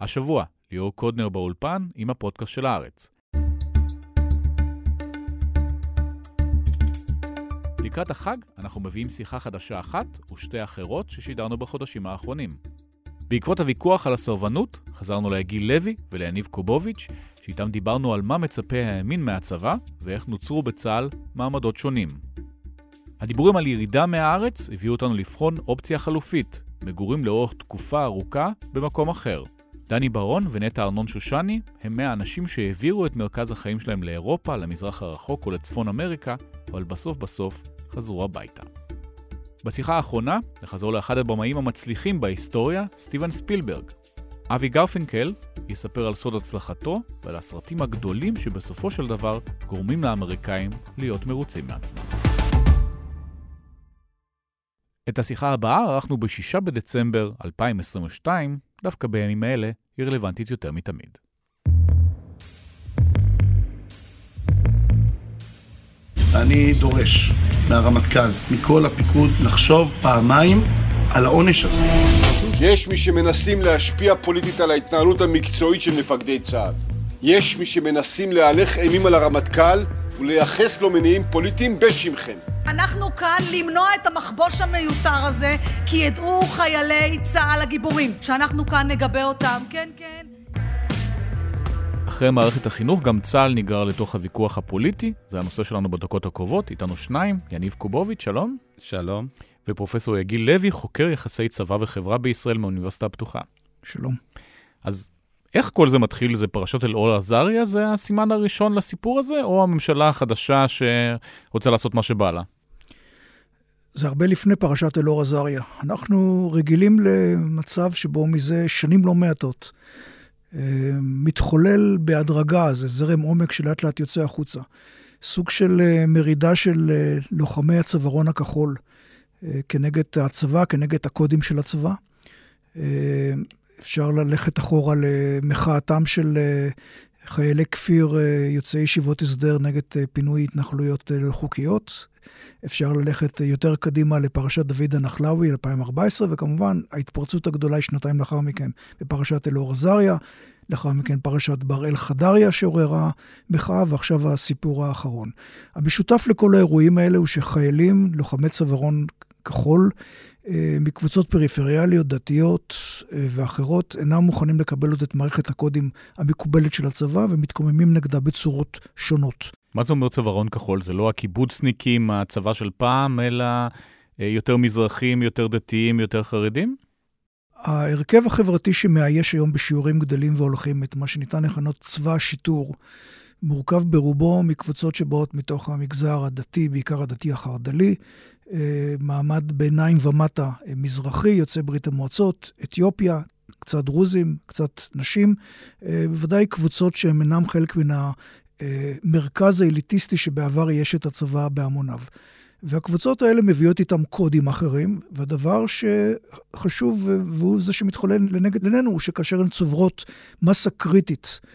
השבוע, ליאור קודנר באולפן עם הפודקאסט של הארץ. לקראת החג אנחנו מביאים שיחה חדשה אחת ושתי אחרות ששידרנו בחודשים האחרונים. בעקבות הוויכוח על הסרבנות, חזרנו ליגיל לוי וליניב קובוביץ', שאיתם דיברנו על מה מצפה הימין מהצבא ואיך נוצרו בצה"ל מעמדות שונים. הדיבורים על ירידה מהארץ הביאו אותנו לבחון אופציה חלופית, מגורים לאורך תקופה ארוכה במקום אחר. דני ברון ונטע ארנון שושני הם מהאנשים שהעבירו את מרכז החיים שלהם לאירופה, למזרח הרחוק או לצפון אמריקה, אבל בסוף בסוף חזרו הביתה. בשיחה האחרונה נחזור לאחד הבמאים המצליחים בהיסטוריה, סטיבן ספילברג. אבי גרפינקל יספר על סוד הצלחתו ועל הסרטים הגדולים שבסופו של דבר גורמים לאמריקאים להיות מרוצים מעצמם. את השיחה הבאה ערכנו ב-6 בדצמבר 2022, דווקא בימים האלה היא רלוונטית יותר מתמיד. אני דורש מהרמטכ"ל, מכל הפיקוד, לחשוב פעמיים על העונש הזה. יש מי שמנסים להשפיע פוליטית על ההתנהלות המקצועית של מפקדי צה"ל. יש מי שמנסים להלך אימים על הרמטכ"ל ולייחס לו מניעים פוליטיים בשמכם. אנחנו כאן למנוע את המחבוש המיותר הזה, כי ידעו חיילי צה"ל הגיבורים שאנחנו כאן נגבה אותם, כן, כן. אחרי מערכת החינוך, גם צה"ל נגרר לתוך הוויכוח הפוליטי. זה הנושא שלנו בדקות הקרובות. איתנו שניים, יניב קובוביץ', שלום. שלום. ופרופסור יגיל לוי, חוקר יחסי צבא וחברה בישראל מהאוניברסיטה הפתוחה. שלום. אז איך כל זה מתחיל? זה פרשות אל אור עזריה? זה הסימן הראשון לסיפור הזה? או הממשלה החדשה שרוצה לעשות מה שבא לה? זה הרבה לפני פרשת אלאור עזריה. אנחנו רגילים למצב שבו מזה שנים לא מעטות אה, מתחולל בהדרגה, זה זרם עומק שלאט לאט יוצא החוצה. סוג של אה, מרידה של אה, לוחמי הצווארון הכחול כנגד הצבא, כנגד הקודים של הצבא. אפשר ללכת אחורה למחאתם של חיילי כפיר יוצאי ישיבות הסדר נגד פינוי התנחלויות לא חוקיות. אפשר ללכת יותר קדימה לפרשת דוד הנחלאוי, 2014, וכמובן ההתפרצות הגדולה היא שנתיים לאחר מכן בפרשת אלאור עזריה, לאחר מכן פרשת בראל חדריה שעוררה מחאה, ועכשיו הסיפור האחרון. המשותף לכל האירועים האלה הוא שחיילים, לוחמי צווארון כחול, אה, מקבוצות פריפריאליות, דתיות אה, ואחרות, אינם מוכנים לקבל עוד את מערכת הקודים המקובלת של הצבא ומתקוממים נגדה בצורות שונות. מה זה אומר צווארון כחול? זה לא הקיבוצניקים, הצבא של פעם, אלא אה, יותר מזרחים, יותר דתיים, יותר חרדים? ההרכב החברתי שמאייש היום בשיעורים גדלים והולכים את מה שניתן לכנות צבא השיטור, מורכב ברובו מקבוצות שבאות מתוך המגזר הדתי, בעיקר הדתי החרד"לי, אה, מעמד ביניים ומטה אה, מזרחי, יוצאי ברית המועצות, אתיופיה, קצת דרוזים, קצת נשים, בוודאי קבוצות שהן אינן חלק מן המרכז האליטיסטי שבעבר יש את הצבא בהמוניו. והקבוצות האלה מביאות איתם קודים אחרים, והדבר שחשוב, והוא זה שמתחולל לנגד עינינו, הוא שכאשר הן צוברות מסה קריטית אה,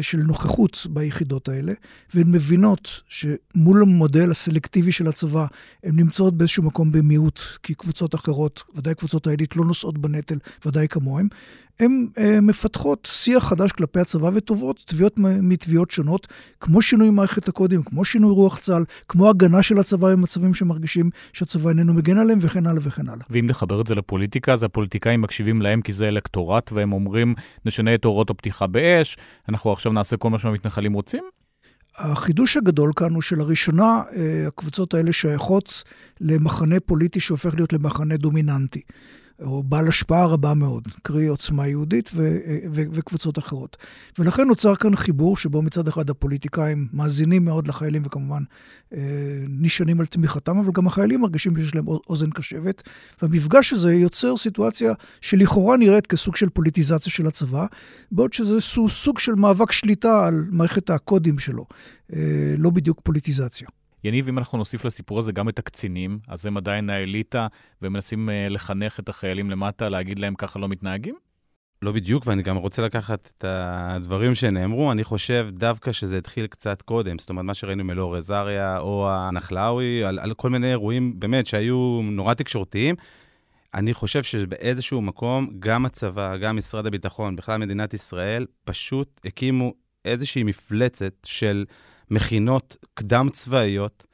של נוכחות ביחידות האלה, והן מבינות שמול המודל הסלקטיבי של הצבא, הן נמצאות באיזשהו מקום במיעוט, כי קבוצות אחרות, ודאי קבוצות העילית, לא נושאות בנטל, ודאי כמוהן, הן אה, מפתחות שיח חדש כלפי הצבא ותובעות תביעות מתביעות שונות, כמו שינוי מערכת הקודים, כמו שינוי רוח צה"ל, כמו הגנה של הצבא במצבים שמרגישים שהצבא איננו מגן עליהם, וכן הלאה וכן הלאה. ואם נחבר את זה לפוליטיקה, אז הפוליטיקאים מקשיבים להם כי זה אלקטורט, והם אומרים, נשנה את הוראות הפתיחה באש, אנחנו עכשיו נעשה כל מה שהמתנחלים רוצים? החידוש הגדול כאן הוא שלראשונה אה, הקבוצות האלה שייכות למחנה פוליטי שהופך להיות למחנה דומיננטי. או בעל השפעה רבה מאוד, קרי עוצמה יהודית ו- ו- וקבוצות אחרות. ולכן נוצר כאן חיבור שבו מצד אחד הפוליטיקאים מאזינים מאוד לחיילים וכמובן אה, נשענים על תמיכתם, אבל גם החיילים מרגישים שיש להם אוזן קשבת, והמפגש הזה יוצר סיטואציה שלכאורה נראית כסוג של פוליטיזציה של הצבא, בעוד שזה סוג של מאבק שליטה על מערכת הקודים שלו, אה, לא בדיוק פוליטיזציה. יניב, אם אנחנו נוסיף לסיפור הזה גם את הקצינים, אז הם עדיין האליטה, והם מנסים uh, לחנך את החיילים למטה, להגיד להם ככה לא מתנהגים? לא בדיוק, ואני גם רוצה לקחת את הדברים שנאמרו. אני חושב דווקא שזה התחיל קצת קודם. זאת אומרת, מה שראינו עם אלאור עזריה או הנחלאוי, על, על כל מיני אירועים באמת שהיו נורא תקשורתיים. אני חושב שבאיזשהו מקום, גם הצבא, גם משרד הביטחון, בכלל מדינת ישראל, פשוט הקימו איזושהי מפלצת של מכינות קדם-צבאיות,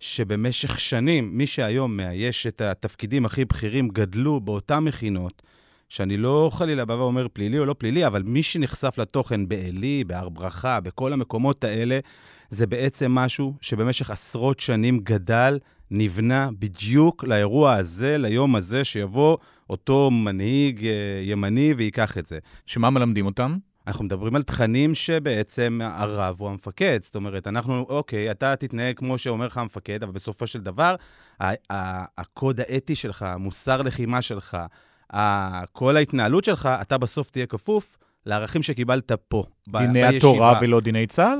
שבמשך שנים, מי שהיום מאייש את התפקידים הכי בכירים, גדלו באותן מכינות, שאני לא חלילה בא ואומר פלילי או לא פלילי, אבל מי שנחשף לתוכן בעלי, בהר ברכה, בכל המקומות האלה, זה בעצם משהו שבמשך עשרות שנים גדל, נבנה בדיוק לאירוע הזה, ליום הזה, שיבוא אותו מנהיג אה, ימני וייקח את זה. שמה מלמדים אותם? אנחנו מדברים על תכנים שבעצם הרב הוא המפקד. זאת אומרת, אנחנו, אוקיי, אתה תתנהג כמו שאומר לך המפקד, אבל בסופו של דבר, הקוד האתי שלך, המוסר לחימה שלך, כל ההתנהלות שלך, אתה בסוף תהיה כפוף לערכים שקיבלת פה, דיני בישיבה. התורה ולא דיני צה"ל?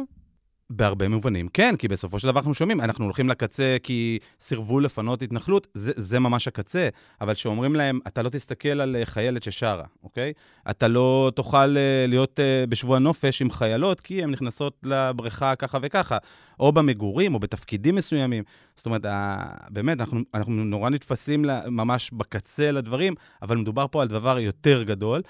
בהרבה מובנים כן, כי בסופו של דבר אנחנו שומעים, אנחנו הולכים לקצה כי סירבו לפנות התנחלות, זה, זה ממש הקצה. אבל כשאומרים להם, אתה לא תסתכל על אה, חיילת ששרה, אוקיי? אתה לא תוכל אה, להיות אה, בשבוע נופש עם חיילות, כי הן נכנסות לבריכה ככה וככה, או במגורים, או בתפקידים מסוימים. זאת אומרת, באמת, אנחנו, אנחנו נורא נתפסים ממש בקצה לדברים, אבל מדובר פה על דבר יותר גדול.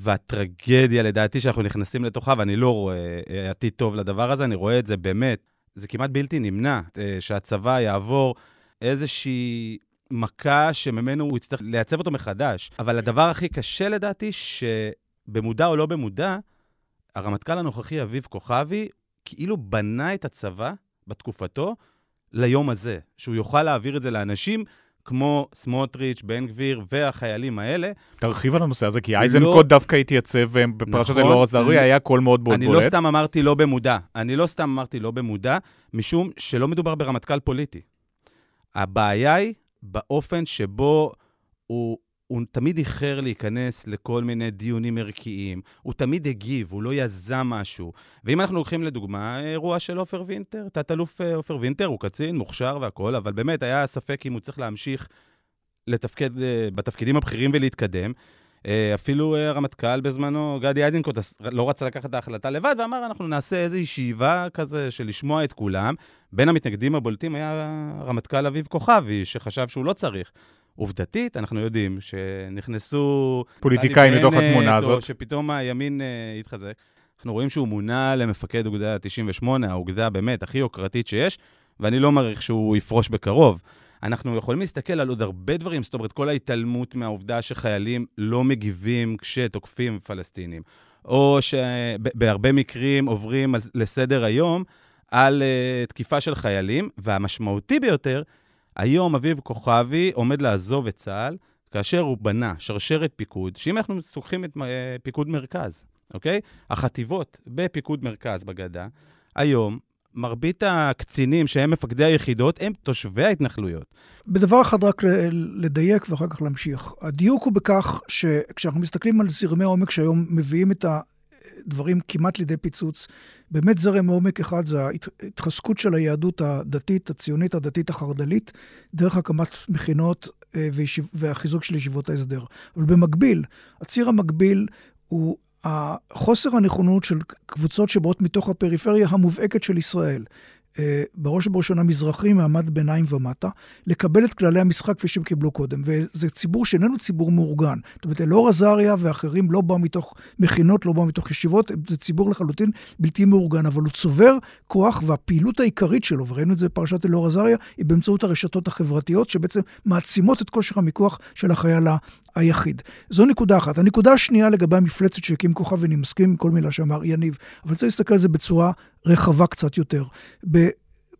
והטרגדיה, לדעתי, שאנחנו נכנסים לתוכה, ואני לא רואה אה, עתיד טוב לדבר הזה, אני רואה את זה באמת, זה כמעט בלתי נמנע, אה, שהצבא יעבור איזושהי מכה שממנו הוא יצטרך לייצב אותו מחדש. אבל הדבר הכי קשה, לדעתי, שבמודע או לא במודע, הרמטכ"ל הנוכחי, אביב כוכבי, כאילו בנה את הצבא בתקופתו ליום הזה, שהוא יוכל להעביר את זה לאנשים כמו סמוטריץ', בן גביר והחיילים האלה. תרחיב על הנושא הזה, כי אייזנקוט לא... דווקא התייצב אה, בפרשת נכון, אלאור אזריה, היה קול מאוד מאוד אני בולט. אני לא סתם אמרתי לא במודע. אני לא סתם אמרתי לא במודע, משום שלא מדובר ברמטכ"ל פוליטי. הבעיה היא באופן שבו הוא הוא תמיד איחר להיכנס לכל מיני דיונים ערכיים, הוא תמיד הגיב, הוא לא יזם משהו. ואם אנחנו לוקחים לדוגמה אירוע של עופר וינטר, תת-אלוף אה, עופר וינטר, הוא קצין, מוכשר והכול, אבל באמת היה ספק אם הוא צריך להמשיך לתפקד אה, בתפקידים הבכירים ולהתקדם. אה, אפילו הרמטכ"ל בזמנו, גדי איזנקוט, לא רצה לקחת את ההחלטה לבד, ואמר, אנחנו נעשה איזו ישיבה כזה של לשמוע את כולם. בין המתנגדים הבולטים היה הרמטכ"ל אביב כוכבי, שחשב שהוא לא צריך. עובדתית, אנחנו יודעים שנכנסו... פוליטיקאים לתוך התמונה הזאת. או שפתאום הימין uh, התחזק. אנחנו רואים שהוא מונה למפקד אוגדה 98, האוגדה באמת הכי יוקרתית שיש, ואני לא מעריך שהוא יפרוש בקרוב. אנחנו יכולים להסתכל על עוד הרבה דברים, זאת אומרת, כל ההתעלמות מהעובדה שחיילים לא מגיבים כשתוקפים פלסטינים, או שבהרבה מקרים עוברים לסדר היום על uh, תקיפה של חיילים, והמשמעותי ביותר, היום אביב כוכבי עומד לעזוב את צה"ל, כאשר הוא בנה שרשרת פיקוד, שאם אנחנו לוקחים את אה, פיקוד מרכז, אוקיי? החטיבות בפיקוד מרכז בגדה, היום מרבית הקצינים שהם מפקדי היחידות הם תושבי ההתנחלויות. בדבר אחד רק לדייק ואחר כך להמשיך. הדיוק הוא בכך שכשאנחנו מסתכלים על זרמי העומק שהיום מביאים את הדברים כמעט לידי פיצוץ, באמת זרם עומק אחד זה ההתחזקות של היהדות הדתית, הציונית הדתית החרד"לית, דרך הקמת מכינות אה, והחיזוק של ישיבות ההסדר. אבל במקביל, הציר המקביל הוא חוסר הנכונות של קבוצות שבאות מתוך הפריפריה המובהקת של ישראל. אה, בראש ובראשונה מזרחים, מעמד ביניים ומטה, לקבל את כללי המשחק כפי שהם קיבלו קודם. וזה ציבור שאיננו ציבור מאורגן. זאת אומרת, אלאור עזריה ואחרים לא באו מתוך מכינות, לא באו מתוך ישיבות, זה ציבור לחלוטין בלתי מאורגן, אבל הוא צובר כוח, והפעילות העיקרית שלו, וראינו את זה בפרשת אלאור עזריה, היא באמצעות הרשתות החברתיות, שבעצם מעצימות את כושר המיקוח של החייל היחיד. זו נקודה אחת. הנקודה השנייה לגבי המפלצת שהקים כוכב, ואני מסכים עם כל מילה שאמר יניב, אבל צריך להסתכל על זה בצורה רחבה קצת יותר.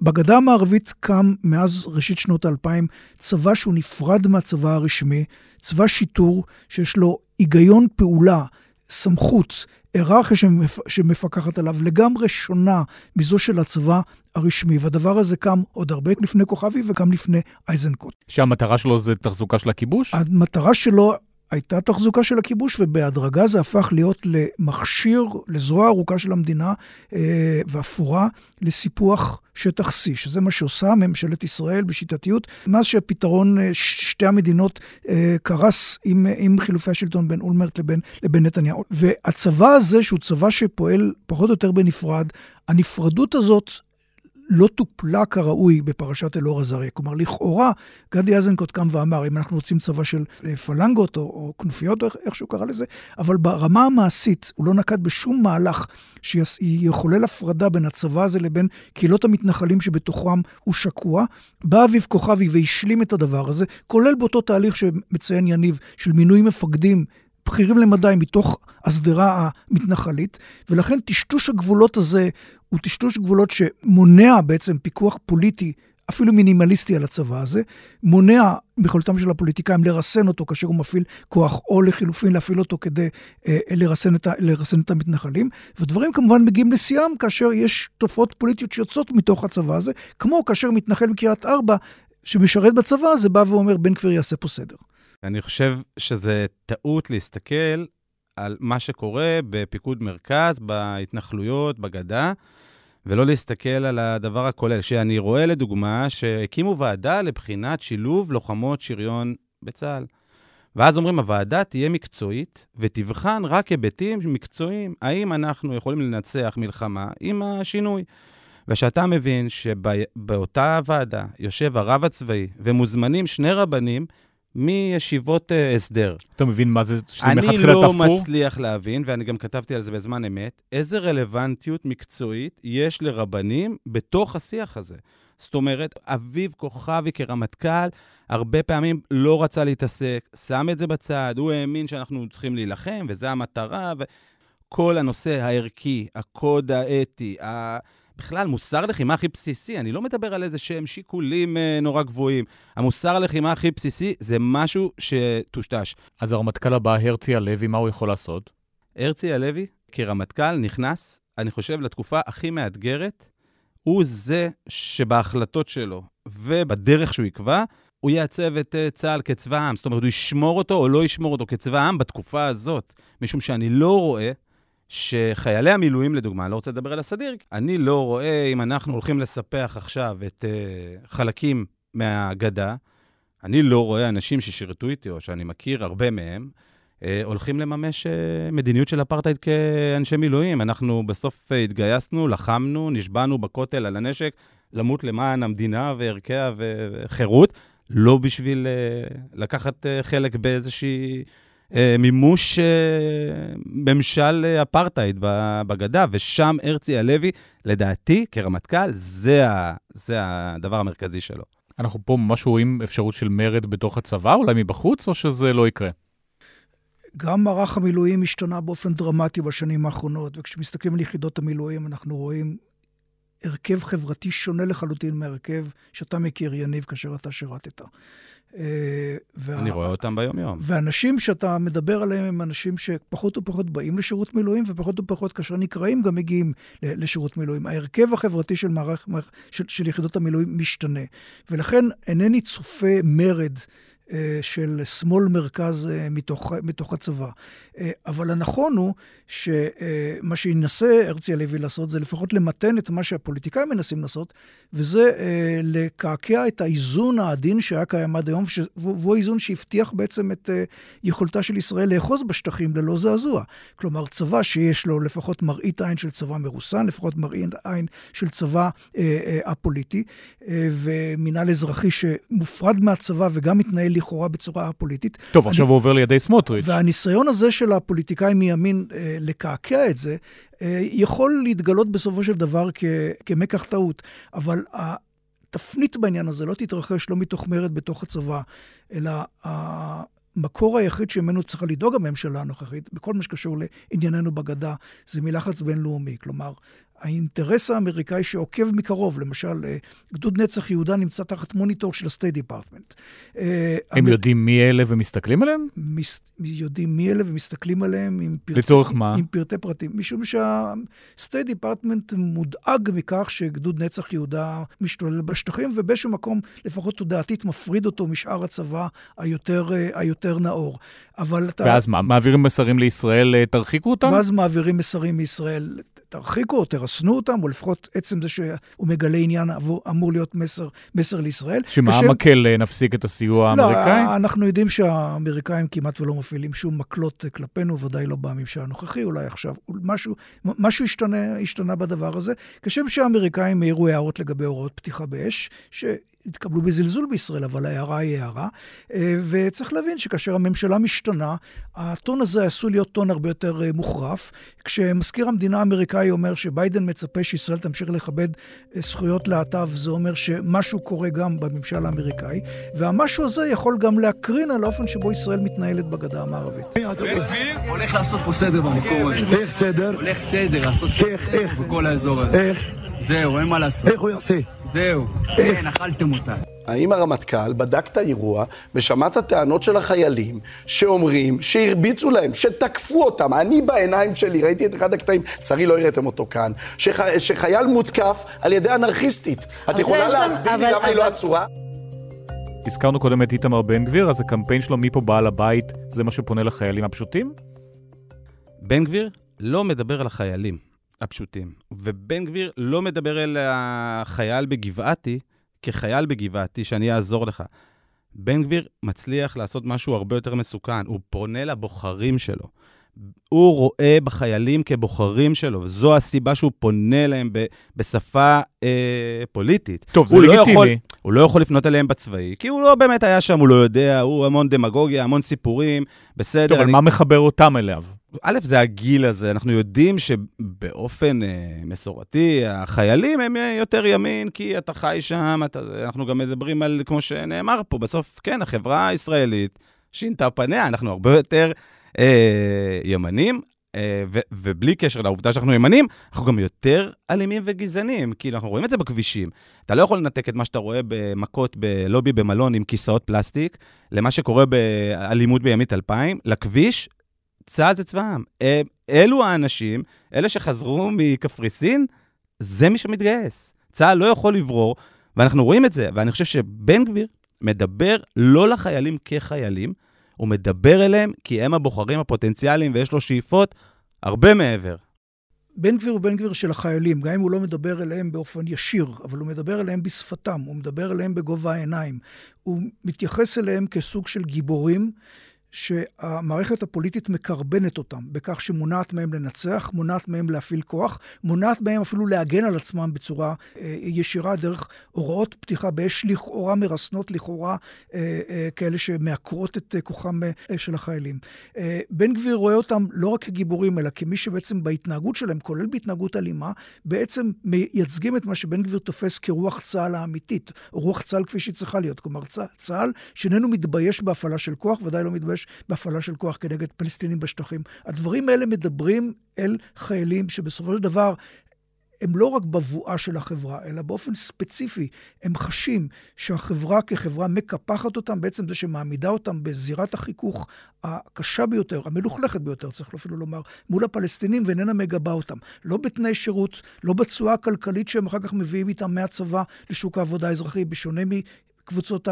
בגדה המערבית קם מאז ראשית שנות האלפיים צבא שהוא נפרד מהצבא הרשמי, צבא שיטור שיש לו היגיון פעולה, סמכות, היררכיה שמפ... שמפקחת עליו, לגמרי שונה מזו של הצבא הרשמי. והדבר הזה קם עוד הרבה לפני כוכבי וגם לפני אייזנקוט. שהמטרה שלו זה תחזוקה של הכיבוש? המטרה שלו הייתה תחזוקה של הכיבוש, ובהדרגה זה הפך להיות למכשיר, לזרוע ארוכה של המדינה, אה, ואפורה לסיפוח שטח C, שזה מה שעושה ממשלת ישראל בשיטתיות, מאז שהפתרון אה, שתי המדינות אה, קרס עם, עם חילופי השלטון בין אולמרט לבין, לבין נתניהו. והצבא הזה, שהוא צבא שפועל פחות או יותר בנפרד, הנפרדות הזאת לא טופלה כראוי בפרשת אלאור עזריה. כלומר, לכאורה, גדי איזנקוט קם ואמר, אם אנחנו רוצים צבא של אה, פלנגות או, או כנופיות, או איך שהוא קרא לזה, אבל ברמה המעשית, הוא לא נקט בשום מהלך שיחולל הפרדה בין הצבא הזה לבין קהילות המתנחלים שבתוכם הוא שקוע. בא אביב כוכבי והשלים את הדבר הזה, כולל באותו תהליך שמציין יניב, של מינוי מפקדים בכירים למדי מתוך השדרה המתנחלית, ולכן טשטוש הגבולות הזה הוא טשטוש גבולות שמונע בעצם פיקוח פוליטי, אפילו מינימליסטי על הצבא הזה, מונע מיכולתם של הפוליטיקאים לרסן אותו כאשר הוא מפעיל כוח, או לחילופין להפעיל אותו כדי אה, לרסן, את ה, לרסן את המתנחלים. ודברים כמובן מגיעים לשיאם כאשר יש תופעות פוליטיות שיוצאות מתוך הצבא הזה, כמו כאשר מתנחל מקריית ארבע, שמשרת בצבא הזה, בא ואומר, בן כפיר יעשה פה סדר. אני חושב שזה טעות להסתכל על מה שקורה בפיקוד מרכז, בהתנחלויות, בגדה, ולא להסתכל על הדבר הכולל. שאני רואה, לדוגמה, שהקימו ועדה לבחינת שילוב לוחמות שריון בצה"ל. ואז אומרים, הוועדה תהיה מקצועית ותבחן רק היבטים מקצועיים. האם אנחנו יכולים לנצח מלחמה עם השינוי? וכשאתה מבין שבאותה ועדה יושב הרב הצבאי ומוזמנים שני רבנים מישיבות uh, הסדר. אתה מבין מה זה, שזה מלכתחילה תפור? אני לא מצליח להבין, ואני גם כתבתי על זה בזמן אמת, איזה רלוונטיות מקצועית יש לרבנים בתוך השיח הזה. זאת אומרת, אביב כוכבי כרמטכ"ל, הרבה פעמים לא רצה להתעסק, שם את זה בצד, הוא האמין שאנחנו צריכים להילחם, וזו המטרה, וכל הנושא הערכי, הקוד האתי, ה... בכלל, מוסר לחימה הכי בסיסי, אני לא מדבר על איזה שהם שיקולים אה, נורא גבוהים. המוסר לחימה הכי בסיסי זה משהו שטושטש. אז הרמטכ"ל הבא, הרצי הלוי, מה הוא יכול לעשות? הרצי הלוי, כרמטכ"ל, נכנס, אני חושב, לתקופה הכי מאתגרת. הוא זה שבהחלטות שלו ובדרך שהוא יקבע, הוא יעצב את uh, צה"ל כצבא העם. זאת אומרת, הוא ישמור אותו או לא ישמור אותו כצבא העם בתקופה הזאת. משום שאני לא רואה שחיילי המילואים, לדוגמה, אני לא רוצה לדבר על הסדיר, אני לא רואה אם אנחנו הולכים לספח עכשיו את uh, חלקים מהגדה, אני לא רואה אנשים ששירתו איתי, או שאני מכיר הרבה מהם, uh, הולכים לממש uh, מדיניות של אפרטהייד כאנשי מילואים. אנחנו בסוף uh, התגייסנו, לחמנו, נשבענו בכותל על הנשק, למות למען המדינה וערכיה וחירות, לא בשביל uh, לקחת uh, חלק באיזושהי... אה, מימוש אה, ממשל אפרטהייד בגדה, ושם הרצי הלוי, לדעתי, כרמטכ"ל, זה, ה, זה הדבר המרכזי שלו. אנחנו פה ממש רואים אפשרות של מרד בתוך הצבא, אולי מבחוץ, או שזה לא יקרה? גם מערך המילואים השתנה באופן דרמטי בשנים האחרונות, וכשמסתכלים על יחידות המילואים, אנחנו רואים הרכב חברתי שונה לחלוטין מהרכב שאתה מכיר, יניב, כאשר אתה שירתת. אה, וה... אני רואה אותם ביום-יום. ואנשים שאתה מדבר עליהם הם אנשים שפחות ופחות באים לשירות מילואים, ופחות ופחות כאשר נקראים גם מגיעים לשירות מילואים. ההרכב החברתי של, מערך, של, של יחידות המילואים משתנה. ולכן אינני צופה מרד של שמאל מרכז אה, מתוך, מתוך הצבא. אה, אבל הנכון הוא שמה שינסה הרצי הלוי לעשות זה לפחות למתן את מה שהפוליטיקאים מנסים לעשות, וזה לקעקע את האיזון העדין שהיה קיים עד היום, והוא האיזון שהבטיח בעצם את יכולתה של ישראל לאחוז בשטחים ללא זעזוע. כלומר, צבא שיש לו לפחות מראית עין של צבא מרוסן, לפחות מראית עין של צבא הפוליטי, ומינהל אזרחי שמופרד מהצבא וגם מתנהל לכאורה בצורה פוליטית. טוב, אני, עכשיו הוא עובר לידי סמוטריץ'. והניסיון הזה של הפוליטיקאים מימין אה, לקעקע את זה, אה, יכול להתגלות בסופו של דבר כ, כמקח טעות. אבל התפנית בעניין הזה לא תתרחש לא מתוך מרד בתוך הצבא, אלא המקור היחיד שממנו צריכה לדאוג הממשלה הנוכחית, בכל מה שקשור לענייננו בגדה, זה מלחץ בינלאומי. כלומר, האינטרס האמריקאי שעוקב מקרוב, למשל, אה, גדוד נצח יהודה נמצא תחת מוניטור של ה-State Department. אה, הם המ... יודעים מי אלה ומסתכלים עליהם? מס... יודעים מי אלה ומסתכלים עליהם עם פרטי... לצורך מה? עם פרטי פרטים. משום שה-State Department מודאג מכך שגדוד נצח יהודה משתולל בשטחים, ובאיזשהו מקום, לפחות תודעתית, מפריד אותו משאר הצבא היותר, אה, היותר נאור. אבל אתה... ואז מה, מעבירים מסרים לישראל, תרחיקו אותם? ואז מעבירים מסרים מישראל, תרחיקו או תרסקו. ירסנו אותם, או לפחות עצם זה שהוא מגלה עניין אמור להיות מסר, מסר לישראל. שמה כשהם... המקל אה, נפסיק את הסיוע לא, האמריקאי? לא, אנחנו יודעים שהאמריקאים כמעט ולא מפעילים שום מקלות כלפינו, ודאי לא בממשל הנוכחי, אולי עכשיו. משהו, משהו השתנה, השתנה בדבר הזה. כשם שהאמריקאים העירו הערות לגבי הוראות פתיחה באש, ש... התקבלו בזלזול בישראל, אבל ההערה היא הערה. אה, וצריך להבין שכאשר הממשלה משתנה, הטון הזה עשוי להיות טון הרבה יותר אה, מוחרף. כשמזכיר המדינה האמריקאי אומר שביידן מצפה שישראל תמשיך לכבד אה, זכויות להט"ב, זה אומר שמשהו קורה גם בממשל האמריקאי, והמשהו הזה יכול גם להקרין על האופן שבו ישראל מתנהלת בגדה המערבית. הולך לעשות פה סדר במקום הזה. איך סדר? הולך סדר, לעשות סדר בכל האזור הזה. איך? זהו, אין מה לעשות. איך הוא יעשה? זהו, כן, אכלתם אותה. האם הרמטכ"ל בדק את האירוע ושמע את הטענות של החיילים שאומרים שהרביצו להם, שתקפו אותם? אני בעיניים שלי ראיתי את אחד הקטעים, לצערי לא הראיתם אותו כאן, שח... שחייל מותקף על ידי אנרכיסטית. את יכולה להסביר לי למה היא לא עצורה? הזכרנו קודם את איתמר בן גביר, אז הקמפיין שלו מפה בעל הבית, זה מה שפונה לחיילים הפשוטים? בן גביר לא מדבר על החיילים. הפשוטים. ובן גביר לא מדבר אל החייל בגבעתי כחייל בגבעתי, שאני אעזור לך. בן גביר מצליח לעשות משהו הרבה יותר מסוכן, הוא פונה לבוחרים שלו. הוא רואה בחיילים כבוחרים שלו, וזו הסיבה שהוא פונה אליהם ב, בשפה אה, פוליטית. טוב, זה לגיטימי. לא יכול, הוא לא יכול לפנות אליהם בצבאי, כי הוא לא באמת היה שם, הוא לא יודע, הוא המון דמגוגיה, המון סיפורים, בסדר. טוב, אני... אבל מה מחבר אותם אליו? א', זה הגיל הזה, אנחנו יודעים שבאופן אה, מסורתי, החיילים הם יותר ימין, כי אתה חי שם, אתה, אנחנו גם מדברים על, כמו שנאמר פה, בסוף, כן, החברה הישראלית שינתה פניה, אנחנו הרבה יותר אה, ימנים, אה, ו- ובלי קשר לעובדה שאנחנו ימנים, אנחנו גם יותר אלימים וגזענים, כאילו, אנחנו רואים את זה בכבישים. אתה לא יכול לנתק את מה שאתה רואה במכות בלובי במלון עם כיסאות פלסטיק, למה שקורה באלימות בימית 2000, לכביש, צה"ל זה צבא העם. אלו האנשים, אלה שחזרו מקפריסין, זה מי שמתגייס. צה"ל לא יכול לברור, ואנחנו רואים את זה, ואני חושב שבן גביר מדבר לא לחיילים כחיילים, הוא מדבר אליהם כי הם הבוחרים הפוטנציאליים ויש לו שאיפות הרבה מעבר. בן גביר הוא בן גביר של החיילים, גם אם הוא לא מדבר אליהם באופן ישיר, אבל הוא מדבר אליהם בשפתם, הוא מדבר אליהם בגובה העיניים. הוא מתייחס אליהם כסוג של גיבורים שהמערכת הפוליטית מקרבנת אותם בכך שמונעת מהם לנצח, מונעת מהם להפעיל כוח, מונעת מהם אפילו להגן על עצמם בצורה אה, ישירה דרך הוראות פתיחה באש לכאורה מרסנות, לכאורה אה, אה, כאלה שמעקרות את אה, כוחם אה, של החיילים. אה, בן גביר רואה אותם לא רק כגיבורים, אלא כמי שבעצם בהתנהגות שלהם, כולל בהתנהגות אלימה, בעצם מייצגים את מה שבן גביר תופס כרוח צה"ל האמיתית, רוח צה"ל כפי שהיא צריכה להיות. כלומר, צה"ל שאיננו מתבייש בהפעלה של כוח, ודאי לא מתבייש בהפעלה של כוח כנגד פלסטינים בשטחים. הדברים האלה מדברים אל חיילים שבסופו של דבר הם לא רק בבואה של החברה, אלא באופן ספציפי, הם חשים שהחברה כחברה מקפחת אותם, בעצם זה שמעמידה אותם בזירת החיכוך הקשה ביותר, המלוכלכת ביותר, צריך אפילו לומר, מול הפלסטינים, ואיננה מגבה אותם. לא בתנאי שירות, לא בתשואה הכלכלית שהם אחר כך מביאים איתם מהצבא לשוק העבודה האזרחי, בשונה קבוצות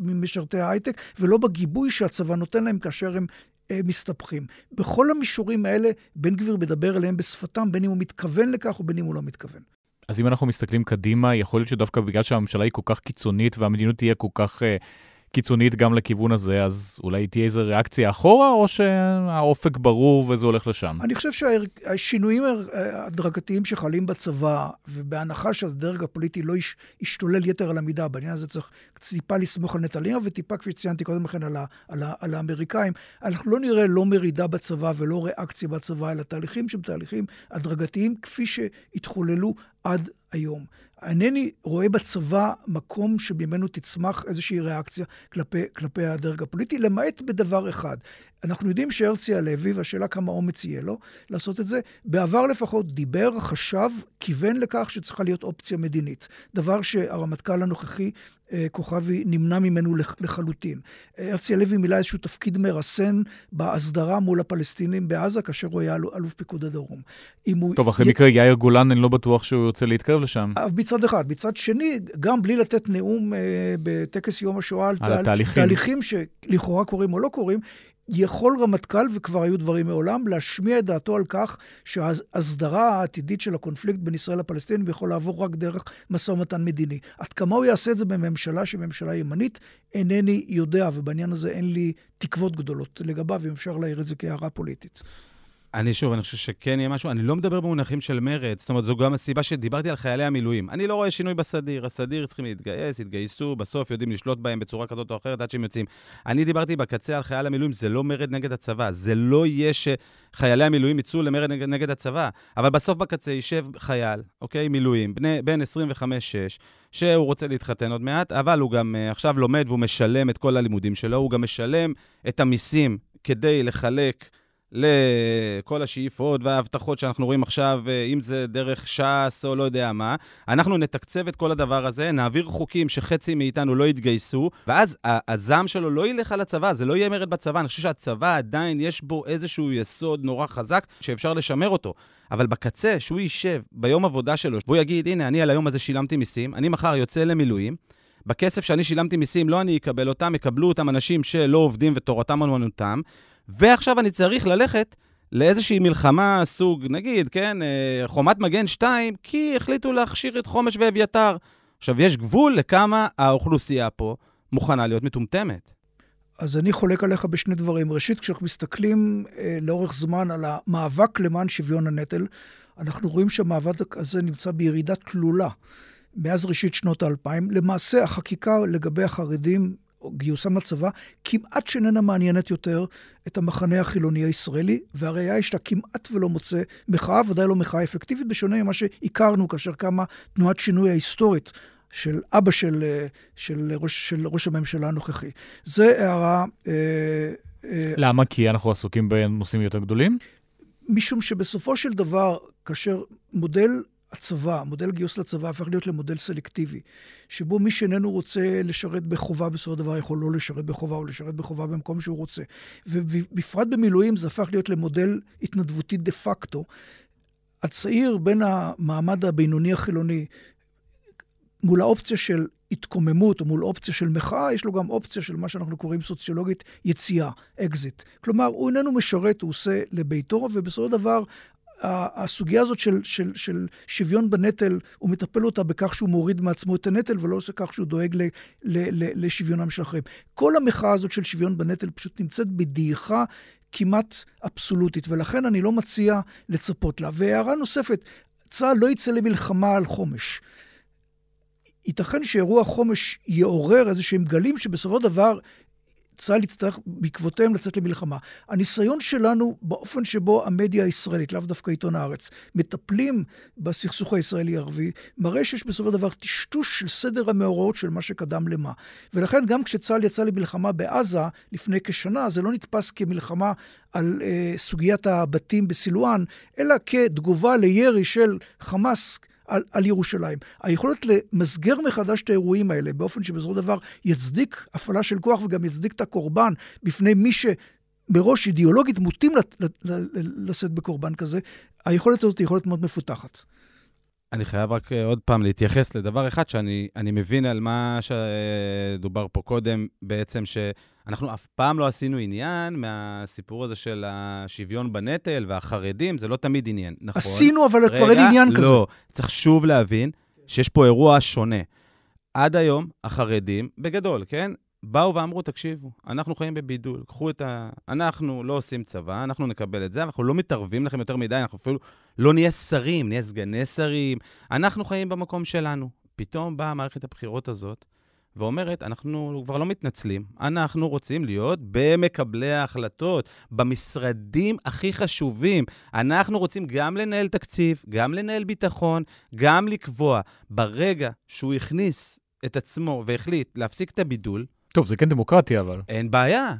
ממשרתי ההייטק, ולא בגיבוי שהצבא נותן להם כאשר הם אה, מסתבכים. בכל המישורים האלה, בן גביר מדבר אליהם בשפתם, בין אם הוא מתכוון לכך ובין אם הוא לא מתכוון. אז אם אנחנו מסתכלים קדימה, יכול להיות שדווקא בגלל שהממשלה היא כל כך קיצונית והמדיניות תהיה כל כך... Uh... קיצונית גם לכיוון הזה, אז אולי תהיה איזו ריאקציה אחורה, או שהאופק ברור וזה הולך לשם? אני חושב שהשינויים ההדרגתיים שחלים בצבא, ובהנחה שהדרג הפוליטי לא יש, ישתולל יתר על המידה, בעניין הזה צריך טיפה לסמוך על נתניהו, וטיפה, כפי שציינתי קודם לכן, על, על, על האמריקאים. אנחנו לא נראה לא מרידה בצבא ולא ריאקציה בצבא, אלא תהליכים שהם תהליכים הדרגתיים, כפי שהתחוללו עד היום. אינני רואה בצבא מקום שממנו תצמח איזושהי ריאקציה כלפי, כלפי הדרג הפוליטי, למעט בדבר אחד. אנחנו יודעים שהרצי הלוי, והשאלה כמה אומץ יהיה לו לעשות את זה, בעבר לפחות דיבר, חשב, כיוון לכך שצריכה להיות אופציה מדינית. דבר שהרמטכ"ל הנוכחי כוכבי נמנע ממנו לחלוטין. הרצי הלוי מילא איזשהו תפקיד מרסן בהסדרה מול הפלסטינים בעזה, כאשר הוא היה אלוף פיקוד הדרום. טוב, אחרי י... מקרה יאיר גולן, אני לא בטוח שהוא יוצא להתקרב לשם. אה, מצד אחד. מצד שני, גם בלי לתת נאום אה, בטקס יום השואה על, על. תהליכים שלכאורה קורים או לא קורים, יכול רמטכ"ל, וכבר היו דברים מעולם, להשמיע את דעתו על כך שההסדרה העתידית של הקונפליקט בין ישראל לפלסטינים יכול לעבור רק דרך משא ומתן מדיני. עד כמה הוא יעשה את זה בממשלה שהיא ממשלה ימנית, אינני יודע, ובעניין הזה אין לי תקוות גדולות לגביו, אם אפשר להעיר את זה כהערה פוליטית. אני שוב, אני חושב שכן יהיה משהו, אני לא מדבר במונחים של מרד, זאת אומרת, זו גם הסיבה שדיברתי על חיילי המילואים. אני לא רואה שינוי בסדיר, הסדיר צריכים להתגייס, יתגייסו, בסוף יודעים לשלוט בהם בצורה כזאת או אחרת עד שהם יוצאים. אני דיברתי בקצה על חיילי המילואים, זה לא מרד נגד הצבא, זה לא יהיה שחיילי המילואים יצאו למרד נגד, נגד הצבא, אבל בסוף בקצה יישב חייל, אוקיי, מילואים, בני, בין 25-6, שהוא רוצה להתחתן עוד מעט, אבל הוא גם uh, עכשיו לומד והוא משלם את כל הלימודים שלו, הוא גם משלם את המיסים כדי לחלק לכל השאיפות וההבטחות שאנחנו רואים עכשיו, אה, אם זה דרך ש"ס או לא יודע מה, אנחנו נתקצב את כל הדבר הזה, נעביר חוקים שחצי מאיתנו לא יתגייסו, ואז הזעם שלו לא ילך על הצבא, זה לא יהיה מרד בצבא. אני חושב שהצבא עדיין יש בו איזשהו יסוד נורא חזק שאפשר לשמר אותו. אבל בקצה, שהוא יישב ביום עבודה שלו, והוא יגיד, הנה, אני על היום הזה שילמתי מיסים, אני מחר יוצא למילואים, בכסף שאני שילמתי מיסים, לא אני אקבל אותם, יקבלו אותם אנשים שלא עובדים ותורתם אומנותם, ועכשיו אני צריך ללכת לאיזושהי מלחמה סוג, נגיד, כן, אה, חומת מגן 2, כי החליטו להכשיר את חומש ואביתר. עכשיו, יש גבול לכמה האוכלוסייה פה מוכנה להיות מטומטמת. אז אני חולק עליך בשני דברים. ראשית, כשאנחנו מסתכלים אה, לאורך זמן על המאבק למען שוויון הנטל, אנחנו רואים שהמאבק הזה נמצא בירידה תלולה מאז ראשית שנות האלפיים. למעשה, החקיקה לגבי החרדים גיוסם לצבא, כמעט שאיננה מעניינת יותר את המחנה החילוני הישראלי, והראיה היא שאתה כמעט ולא מוצא מחאה, ודאי לא מחאה אפקטיבית, בשונה ממה שהכרנו כאשר קמה תנועת שינוי ההיסטורית של אבא של, של, ראש, של ראש הממשלה הנוכחי. זה הערה... אה, אה, למה? כי אנחנו עסוקים בנושאים יותר גדולים? משום שבסופו של דבר, כאשר מודל הצבא, מודל גיוס לצבא הפך להיות למודל סלקטיבי, שבו מי שאיננו רוצה לשרת בחובה בסופו של דבר יכול לא לשרת בחובה או לשרת בחובה במקום שהוא רוצה. ובפרט במילואים זה הפך להיות למודל התנדבותי דה פקטו. הצעיר בין המעמד הבינוני החילוני מול האופציה של התקוממות או מול אופציה של מחאה, יש לו גם אופציה של מה שאנחנו קוראים סוציולוגית יציאה, אקזיט. כלומר, הוא איננו משרת, הוא עושה לביתו, ובסופו של דבר הסוגיה הזאת של, של, של שוויון בנטל, הוא מטפל אותה בכך שהוא מוריד מעצמו את הנטל, ולא עושה כך שהוא דואג ל, ל, ל, לשוויונם של אחרים. כל המחאה הזאת של שוויון בנטל פשוט נמצאת בדעיכה כמעט אבסולוטית, ולכן אני לא מציע לצפות לה. והערה נוספת, צה"ל לא יצא למלחמה על חומש. ייתכן שאירוע חומש יעורר איזה שהם גלים שבסופו של דבר צה"ל יצטרך בעקבותיהם לצאת למלחמה. הניסיון שלנו באופן שבו המדיה הישראלית, לאו דווקא עיתון הארץ, מטפלים בסכסוך הישראלי-ערבי, מראה שיש בסופו של דבר טשטוש של סדר המאורעות של מה שקדם למה. ולכן גם כשצה"ל יצא למלחמה בעזה לפני כשנה, זה לא נתפס כמלחמה על אה, סוגיית הבתים בסילואן, אלא כתגובה לירי של חמאס על, על ירושלים. היכולת למסגר מחדש את האירועים האלה באופן שבסופו של דבר יצדיק הפעלה של כוח וגם יצדיק את הקורבן בפני מי שמראש אידיאולוגית מוטים לשאת בקורבן כזה, היכולת הזאת היא יכולת מאוד מפותחת. אני חייב רק אה, עוד פעם להתייחס לדבר אחד שאני מבין על מה שדובר פה קודם, בעצם שאנחנו אף פעם לא עשינו עניין מהסיפור הזה של השוויון בנטל והחרדים, זה לא תמיד עניין, נכון? עשינו, אבל רגע, כבר אין עניין כזה. לא, צריך שוב להבין שיש פה אירוע שונה. עד היום, החרדים, בגדול, כן? באו ואמרו, תקשיבו, אנחנו חיים בבידול, קחו את ה... אנחנו לא עושים צבא, אנחנו נקבל את זה, אנחנו לא מתערבים לכם יותר מדי, אנחנו אפילו לא נהיה שרים, נהיה סגני שרים, אנחנו חיים במקום שלנו. פתאום באה מערכת הבחירות הזאת ואומרת, אנחנו כבר לא מתנצלים, אנחנו רוצים להיות במקבלי ההחלטות, במשרדים הכי חשובים. אנחנו רוצים גם לנהל תקציב, גם לנהל ביטחון, גם לקבוע. ברגע שהוא הכניס את עצמו והחליט להפסיק את הבידול, טוב, זה כן דמוקרטיה, אבל. אין בעיה.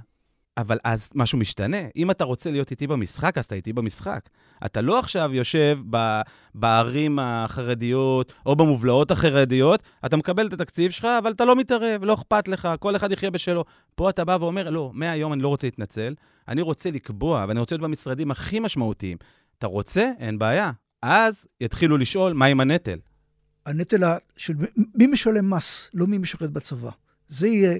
אבל אז משהו משתנה. אם אתה רוצה להיות איתי במשחק, אז אתה איתי במשחק. אתה לא עכשיו יושב ב, בערים החרדיות או במובלעות החרדיות, אתה מקבל את התקציב שלך, אבל אתה לא מתערב, לא אכפת לך, כל אחד יחיה בשלו. פה אתה בא ואומר, לא, מהיום אני לא רוצה להתנצל, אני רוצה לקבוע, ואני רוצה להיות במשרדים הכי משמעותיים. אתה רוצה? אין בעיה. אז יתחילו לשאול, מה עם הנטל? הנטל של מי משלם מס, לא מי משרת בצבא. זה יהיה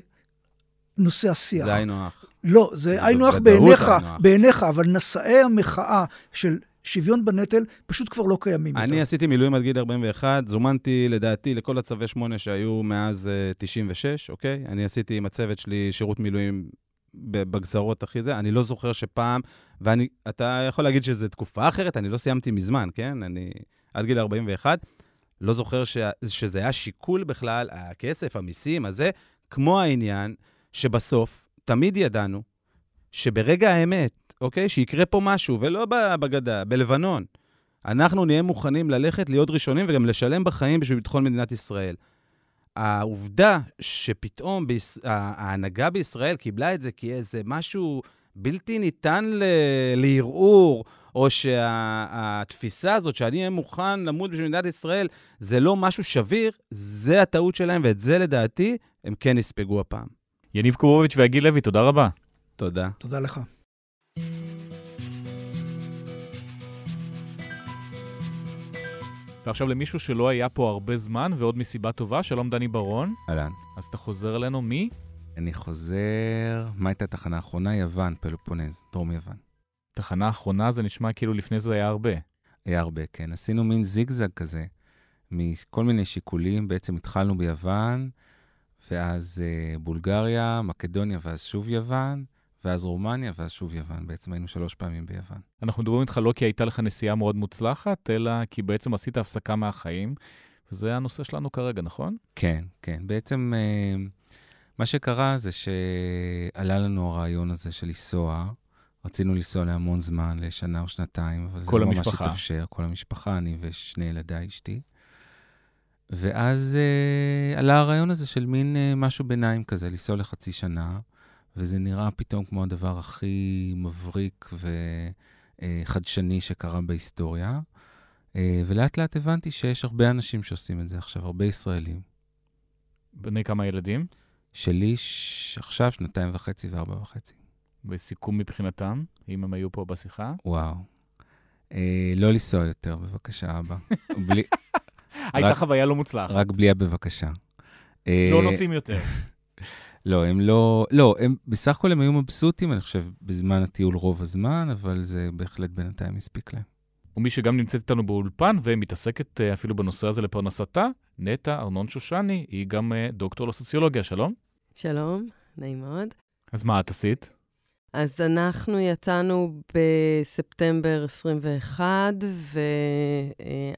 נושא השיח. זה היינו הך. לא, זה היינו הך בעיניך. בעיניך, אבל נשאי המחאה של שוויון בנטל פשוט כבר לא קיימים יותר. אני עשיתי מילואים עד גיל 41, זומנתי לדעתי לכל הצווי 8 שהיו מאז אה, 96, אוקיי? אני עשיתי עם הצוות שלי שירות מילואים בגזרות הכי זה, אני לא זוכר שפעם, ואני, אתה יכול להגיד שזו תקופה אחרת, אני לא סיימתי מזמן, כן? אני עד גיל 41, לא זוכר ש, שזה היה שיקול בכלל, הכסף, המיסים, הזה, כמו העניין שבסוף תמיד ידענו שברגע האמת, אוקיי? שיקרה פה משהו, ולא בגדה, בלבנון, אנחנו נהיה מוכנים ללכת, להיות ראשונים וגם לשלם בחיים בשביל ביטחון מדינת ישראל. העובדה שפתאום ביש... ההנהגה בישראל קיבלה את זה כאיזה משהו בלתי ניתן ל... לערעור, או שהתפיסה הזאת שאני אהיה מוכן למות בשביל מדינת ישראל, זה לא משהו שביר, זה הטעות שלהם, ואת זה לדעתי הם כן יספגו הפעם. יניב קובוביץ' והגיל לוי, תודה רבה. תודה. תודה לך. ועכשיו למישהו שלא היה פה הרבה זמן, ועוד מסיבה טובה, שלום דני ברון. אהלן. אז אתה חוזר אלינו מי? אני חוזר... מה הייתה התחנה האחרונה? יוון, פלופונז, דרום יוון. תחנה אחרונה זה נשמע כאילו לפני זה היה הרבה. היה הרבה, כן. עשינו מין זיגזג כזה, מכל מיני שיקולים. בעצם התחלנו ביוון, ואז אה, בולגריה, מקדוניה, ואז שוב יוון, ואז רומניה, ואז שוב יוון. בעצם היינו שלוש פעמים ביוון. אנחנו מדברים איתך לא כי הייתה לך נסיעה מאוד מוצלחת, אלא כי בעצם עשית הפסקה מהחיים, וזה הנושא שלנו כרגע, נכון? כן, כן. בעצם אה, מה שקרה זה שעלה לנו הרעיון הזה של לנסוע. רצינו לנסוע להמון זמן, לשנה או שנתיים, אבל זה לא ממש. התאפשר. כל המשפחה, אני ושני ילדיי, אשתי. ואז אה, עלה הרעיון הזה של מין אה, משהו ביניים כזה, לנסוע לחצי שנה, וזה נראה פתאום כמו הדבר הכי מבריק וחדשני שקרה בהיסטוריה. אה, ולאט לאט הבנתי שיש הרבה אנשים שעושים את זה עכשיו, הרבה ישראלים. בני כמה ילדים? שלי ש... עכשיו שנתיים וחצי וארבע וחצי. וסיכום מבחינתם, אם הם היו פה בשיחה. וואו. אה, לא לנסוע יותר, בבקשה, אבא. בלי, הייתה חוויה לא מוצלחת. רק בלי הבבקשה. אה, לא נוסעים יותר. לא, הם לא... לא, הם בסך הכל הם היו מבסוטים, אני חושב, בזמן הטיול רוב הזמן, אבל זה בהחלט בינתיים הספיק להם. ומי שגם נמצאת איתנו באולפן ומתעסקת אה, אפילו בנושא הזה לפרנסתה, נטע ארנון שושני, היא גם אה, דוקטור לסוציולוגיה, שלום. שלום, נעים מאוד. אז מה את עשית? אז אנחנו יצאנו בספטמבר 21,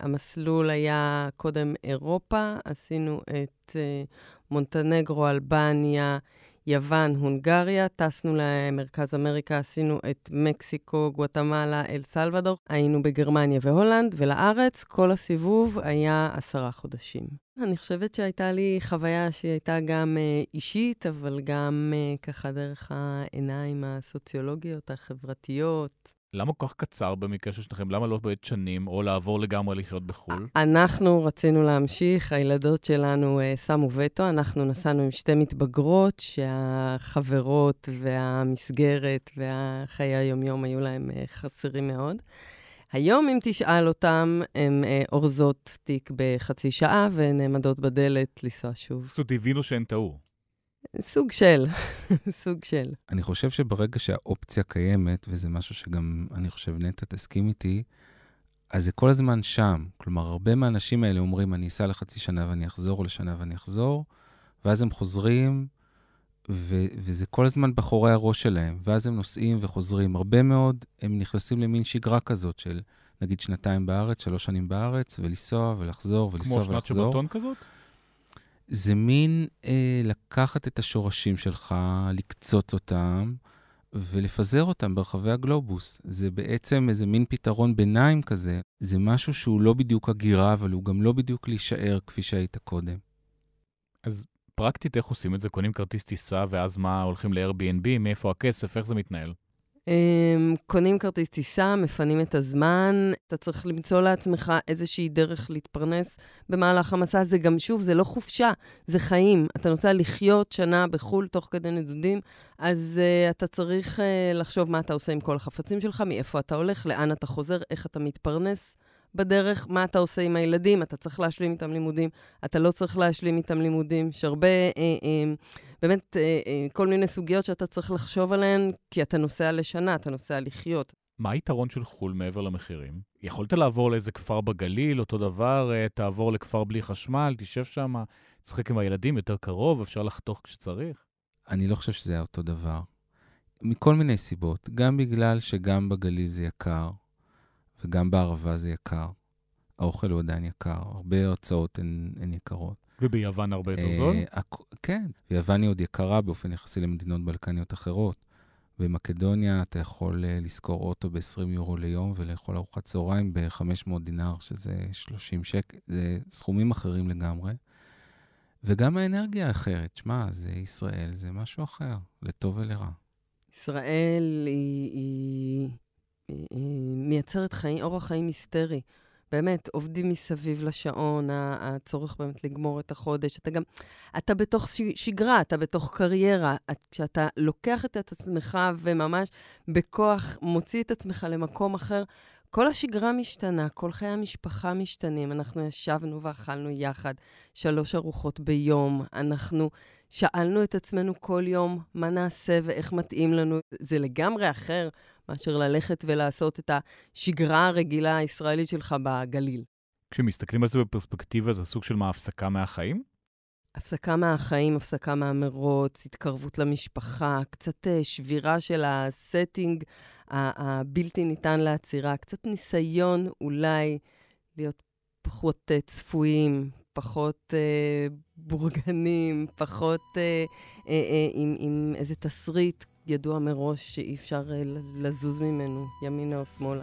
והמסלול היה קודם אירופה, עשינו את אה, מונטנגרו, אלבניה, יוון, הונגריה, טסנו למרכז אמריקה, עשינו את מקסיקו, גואטמלה, אל סלבדור, היינו בגרמניה והולנד, ולארץ כל הסיבוב היה עשרה חודשים. אני חושבת שהייתה לי חוויה שהיא הייתה גם אה, אישית, אבל גם אה, ככה דרך העיניים הסוציולוגיות, החברתיות. למה כל כך קצר במקרה של שניכם? למה לא בעת שנים, או לעבור לגמרי לחיות בחו"ל? אנחנו רצינו להמשיך, הילדות שלנו uh, שמו וטו, אנחנו נסענו עם שתי מתבגרות שהחברות והמסגרת והחיי היומיום היו להם uh, חסרים מאוד. היום, אם תשאל אותם, הן uh, אורזות תיק בחצי שעה ונעמדות בדלת לנסוע שוב. פשוט הבינו שהן טעו. סוג של, סוג של. אני חושב שברגע שהאופציה קיימת, וזה משהו שגם, אני חושב, נטע תסכים איתי, אז זה כל הזמן שם. כלומר, הרבה מהאנשים האלה אומרים, אני אסע לחצי שנה ואני אחזור, לשנה ואני אחזור, ואז הם חוזרים, ו- וזה כל הזמן בחורי הראש שלהם, ואז הם נוסעים וחוזרים. הרבה מאוד, הם נכנסים למין שגרה כזאת של, נגיד, שנתיים בארץ, שלוש שנים בארץ, ולנסוע ולחזור ולנסוע כמו ולחזור. שנת שבתון כזאת? זה מין אה, לקחת את השורשים שלך, לקצוץ אותם ולפזר אותם ברחבי הגלובוס. זה בעצם איזה מין פתרון ביניים כזה. זה משהו שהוא לא בדיוק הגירה, אבל הוא גם לא בדיוק להישאר כפי שהיית קודם. אז פרקטית, איך עושים את זה? קונים כרטיס טיסה, ואז מה, הולכים ל-Airbnb? מאיפה הכסף? איך זה מתנהל? Um, קונים כרטיס טיסה, מפנים את הזמן, אתה צריך למצוא לעצמך איזושהי דרך להתפרנס במהלך המסע. זה גם, שוב, זה לא חופשה, זה חיים. אתה נוסע לחיות שנה בחו"ל תוך כדי נדודים, אז uh, אתה צריך uh, לחשוב מה אתה עושה עם כל החפצים שלך, מאיפה אתה הולך, לאן אתה חוזר, איך אתה מתפרנס בדרך, מה אתה עושה עם הילדים, אתה צריך להשלים איתם לימודים, אתה לא צריך להשלים איתם לימודים. יש הרבה, אה, אה, באמת, אה, אה, כל מיני סוגיות שאתה צריך לחשוב עליהן, כי אתה נוסע לשנה, אתה נוסע לחיות. מה היתרון של חו"ל מעבר למחירים? יכולת לעבור לאיזה כפר בגליל, אותו דבר, אה, תעבור לכפר בלי חשמל, תשב שם, תשחק עם הילדים יותר קרוב, אפשר לחתוך כשצריך? אני לא חושב שזה היה אותו דבר. מכל מיני סיבות, גם בגלל שגם בגליל זה יקר, וגם בערבה זה יקר. האוכל הוא עדיין יקר, הרבה הוצאות הן, הן יקרות. וביוון הרבה יותר זול? אה, כן, ויוון היא עוד יקרה באופן יחסי למדינות בלקניות אחרות. במקדוניה אתה יכול אה, לשכור אוטו ב-20 יורו ליום ולאכול ארוחת צהריים ב-500 דינר, שזה 30 שקל, זה סכומים אחרים לגמרי. וגם האנרגיה אחרת. שמע, זה ישראל, זה משהו אחר, לטוב ולרע. ישראל היא, היא מייצרת חיים, אורח חיים היסטרי. באמת, עובדים מסביב לשעון, הצורך באמת לגמור את החודש. אתה גם, אתה בתוך שגרה, אתה בתוך קריירה. את, כשאתה לוקח את עצמך וממש בכוח מוציא את עצמך למקום אחר, כל השגרה משתנה, כל חיי המשפחה משתנים. אנחנו ישבנו ואכלנו יחד שלוש ארוחות ביום. אנחנו שאלנו את עצמנו כל יום מה נעשה ואיך מתאים לנו. זה לגמרי אחר מאשר ללכת ולעשות את השגרה הרגילה הישראלית שלך בגליל. כשמסתכלים על זה בפרספקטיבה, זה סוג של מה, הפסקה מהחיים? הפסקה מהחיים, הפסקה מהמרוץ, התקרבות למשפחה, קצת אה, שבירה של הסטינג הבלתי ניתן לעצירה, קצת ניסיון אולי להיות פחות אה, צפויים, פחות אה, בורגנים, פחות אה, אה, אה, עם, עם איזה תסריט ידוע מראש שאי אפשר אה, לזוז ממנו, ימינה או שמאלה.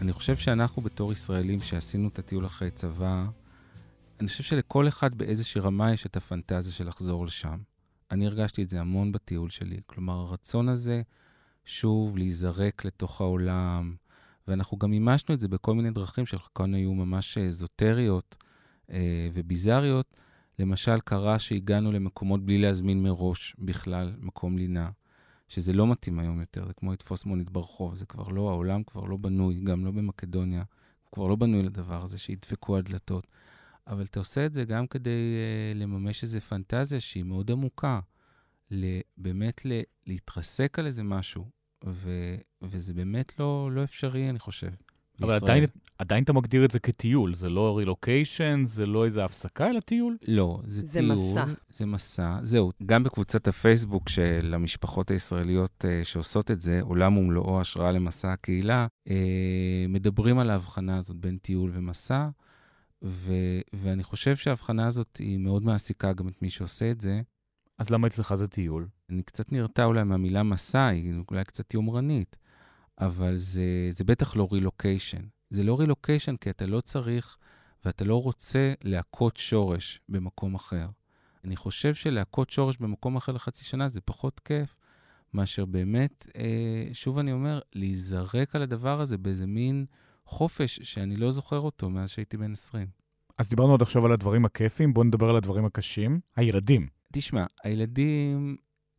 אני חושב שאנחנו בתור ישראלים שעשינו את הטיול אחרי צבא, אני חושב שלכל אחד באיזושהי רמה יש את הפנטזיה של לחזור לשם. אני הרגשתי את זה המון בטיול שלי. כלומר, הרצון הזה, שוב, להיזרק לתוך העולם, ואנחנו גם מימשנו את זה בכל מיני דרכים שחלקן היו ממש אזוטריות אה, וביזריות. למשל, קרה שהגענו למקומות בלי להזמין מראש בכלל מקום לינה, שזה לא מתאים היום יותר, זה כמו לתפוס מונית ברחוב, זה כבר לא, העולם כבר לא בנוי, גם לא במקדוניה, כבר לא בנוי לדבר הזה, שידפקו הדלתות. אבל אתה עושה את זה גם כדי uh, לממש איזו פנטזיה שהיא מאוד עמוקה, באמת להתרסק על איזה משהו, ו- וזה באמת לא, לא אפשרי, אני חושב. אבל. עדיין, עדיין אתה מגדיר את זה כטיול, זה לא רילוקיישן, זה לא איזה הפסקה, אלא טיול. לא, זה, זה טיול, מסע. זה מסע. זהו, גם בקבוצת הפייסבוק של המשפחות הישראליות uh, שעושות את זה, עולם ומלואו השראה למסע הקהילה, uh, מדברים על ההבחנה הזאת בין טיול ומסע, ו- ואני חושב שההבחנה הזאת היא מאוד מעסיקה גם את מי שעושה את זה. אז למה אצלך זה טיול? אני קצת נרתע אולי מהמילה מסע, היא אולי קצת יומרנית, אבל זה, זה בטח לא רילוקיישן. זה לא רילוקיישן כי אתה לא צריך ואתה לא רוצה להכות שורש במקום אחר. אני חושב שלהכות שורש במקום אחר לחצי שנה זה פחות כיף מאשר באמת, אה, שוב אני אומר, להיזרק על הדבר הזה באיזה מין חופש שאני לא זוכר אותו מאז שהייתי בן 20. אז דיברנו עד עכשיו על הדברים הכיפים, בואו נדבר על הדברים הקשים. הילדים. תשמע, הילדים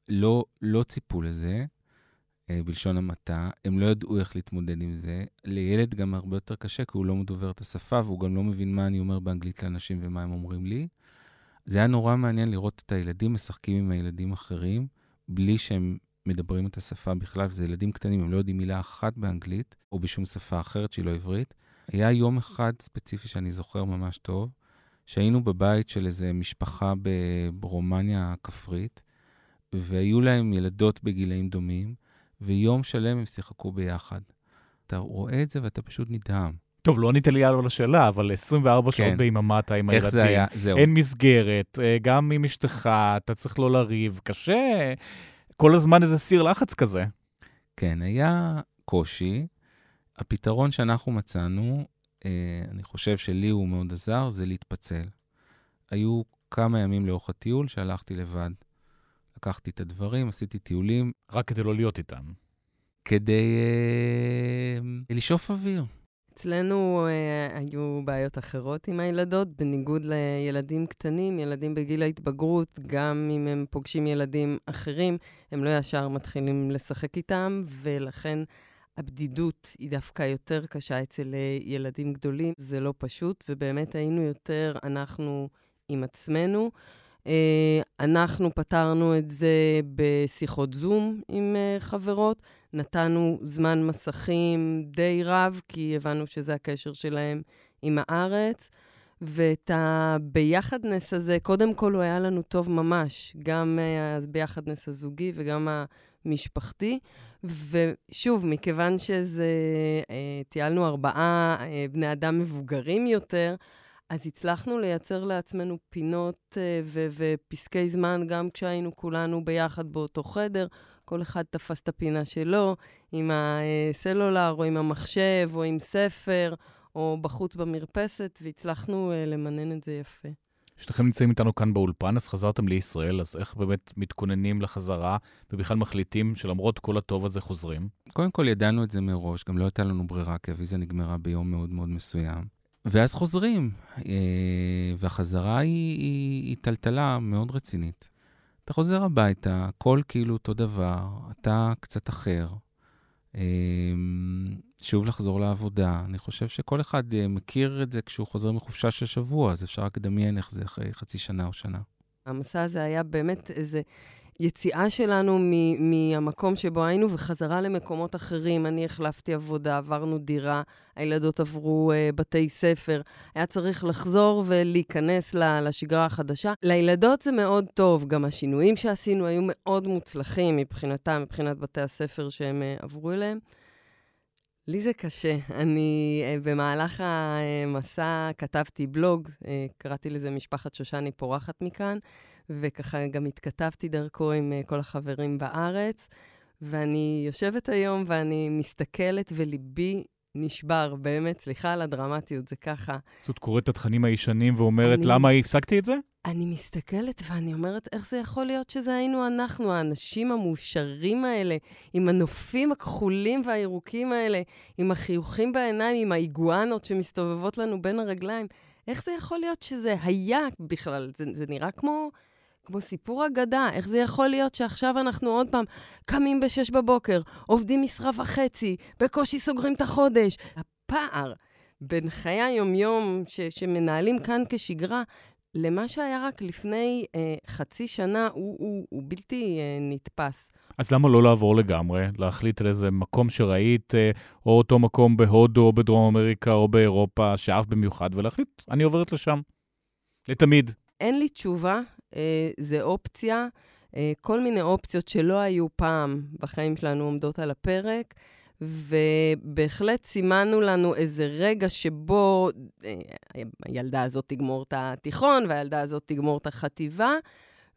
לא, לא ציפו לזה, אה, בלשון המעטה, הם לא ידעו איך להתמודד עם זה. לילד גם הרבה יותר קשה, כי הוא לא מדובר את השפה, והוא גם לא מבין מה אני אומר באנגלית לאנשים ומה הם אומרים לי. זה היה נורא מעניין לראות את הילדים משחקים עם הילדים אחרים, בלי שהם מדברים את השפה בכלל, וזה ילדים קטנים, הם לא יודעים מילה אחת באנגלית, או בשום שפה אחרת שהיא לא עברית. היה יום אחד ספציפי שאני זוכר ממש טוב, שהיינו בבית של איזו משפחה ברומניה הכפרית, והיו להם ילדות בגילאים דומים, ויום שלם הם שיחקו ביחד. אתה רואה את זה ואתה פשוט נדהם. טוב, לא ענית לי על השאלה, אבל 24 שעות כן. ביממה אתה עם איך הילדים. זה היה? זהו. אין מסגרת, אה, גם עם אשתך, אתה צריך לא לריב, קשה. כל הזמן איזה סיר לחץ כזה. כן, היה קושי. הפתרון שאנחנו מצאנו, אה, אני חושב שלי הוא מאוד עזר, זה להתפצל. היו כמה ימים לאורך הטיול שהלכתי לבד. לקחתי את הדברים, עשיתי טיולים, רק כדי לא להיות איתם. כדי אה, לשאוף אוויר. אצלנו אה, היו בעיות אחרות עם הילדות, בניגוד לילדים קטנים, ילדים בגיל ההתבגרות, גם אם הם פוגשים ילדים אחרים, הם לא ישר מתחילים לשחק איתם, ולכן הבדידות היא דווקא יותר קשה אצל אה, ילדים גדולים. זה לא פשוט, ובאמת היינו יותר אנחנו עם עצמנו. אה, אנחנו פתרנו את זה בשיחות זום עם אה, חברות. נתנו זמן מסכים די רב, כי הבנו שזה הקשר שלהם עם הארץ. ואת הביחדנס הזה, קודם כל הוא היה לנו טוב ממש, גם הביחדנס הזוגי וגם המשפחתי. ושוב, מכיוון שזה, אה, טיילנו ארבעה אה, בני אדם מבוגרים יותר, אז הצלחנו לייצר לעצמנו פינות אה, ו- ופסקי זמן גם כשהיינו כולנו ביחד באותו חדר. כל אחד תפס את הפינה שלו, עם הסלולר, או עם המחשב, או עם ספר, או בחוץ במרפסת, והצלחנו uh, למנן את זה יפה. שניכם נמצאים איתנו כאן באולפן, אז חזרתם לישראל, אז איך באמת מתכוננים לחזרה, ובכלל מחליטים שלמרות כל הטוב הזה חוזרים? קודם כל ידענו את זה מראש, גם לא הייתה לנו ברירה, כי הוויזה נגמרה ביום מאוד מאוד מסוים. ואז חוזרים, אה, והחזרה היא, היא, היא טלטלה מאוד רצינית. אתה חוזר הביתה, הכל כאילו אותו דבר, אתה קצת אחר. אמ, שוב לחזור לעבודה. אני חושב שכל אחד אה, מכיר את זה כשהוא חוזר מחופשה של שבוע, אז אפשר רק לדמיין איך זה אחרי חצי שנה או שנה. המסע הזה היה באמת איזה יציאה שלנו מ- מהמקום שבו היינו וחזרה למקומות אחרים. אני החלפתי עבודה, עברנו דירה, הילדות עברו uh, בתי ספר. היה צריך לחזור ולהיכנס לשגרה החדשה. לילדות זה מאוד טוב, גם השינויים שעשינו היו מאוד מוצלחים מבחינתם, מבחינת בתי הספר שהם uh, עברו אליהם. לי זה קשה. אני uh, במהלך המסע כתבתי בלוג, uh, קראתי לזה משפחת שושני פורחת מכאן. וככה גם התכתבתי דרכו עם uh, כל החברים בארץ. ואני יושבת היום ואני מסתכלת וליבי נשבר, באמת, סליחה על הדרמטיות, זה ככה. זאת קוראת את התכנים הישנים ואומרת, אני... למה הפסקתי את זה? אני מסתכלת ואני אומרת, איך זה יכול להיות שזה היינו אנחנו, האנשים המאושרים האלה, עם הנופים הכחולים והירוקים האלה, עם החיוכים בעיניים, עם האיגואנות שמסתובבות לנו בין הרגליים. איך זה יכול להיות שזה היה בכלל? זה, זה נראה כמו כמו סיפור אגדה, איך זה יכול להיות שעכשיו אנחנו עוד פעם קמים ב-6 בבוקר, עובדים משרה וחצי, בקושי סוגרים את החודש. הפער בין חיי היומיום ש- שמנהלים כאן כשגרה, למה שהיה רק לפני אה, חצי שנה, הוא, הוא, הוא בלתי אה, נתפס. אז למה לא לעבור לגמרי? להחליט על איזה מקום שראית, אה, או אותו מקום בהודו, או בדרום אמריקה, או באירופה, שאף במיוחד, ולהחליט, אני עוברת לשם. לתמיד. אין לי תשובה זה אופציה. אה, כל מיני אופציות שלא היו פעם בחיים שלנו עומדות על הפרק, ובהחלט סימנו לנו איזה רגע שבו אה, הילדה הזאת תגמור את התיכון והילדה הזאת תגמור את החטיבה.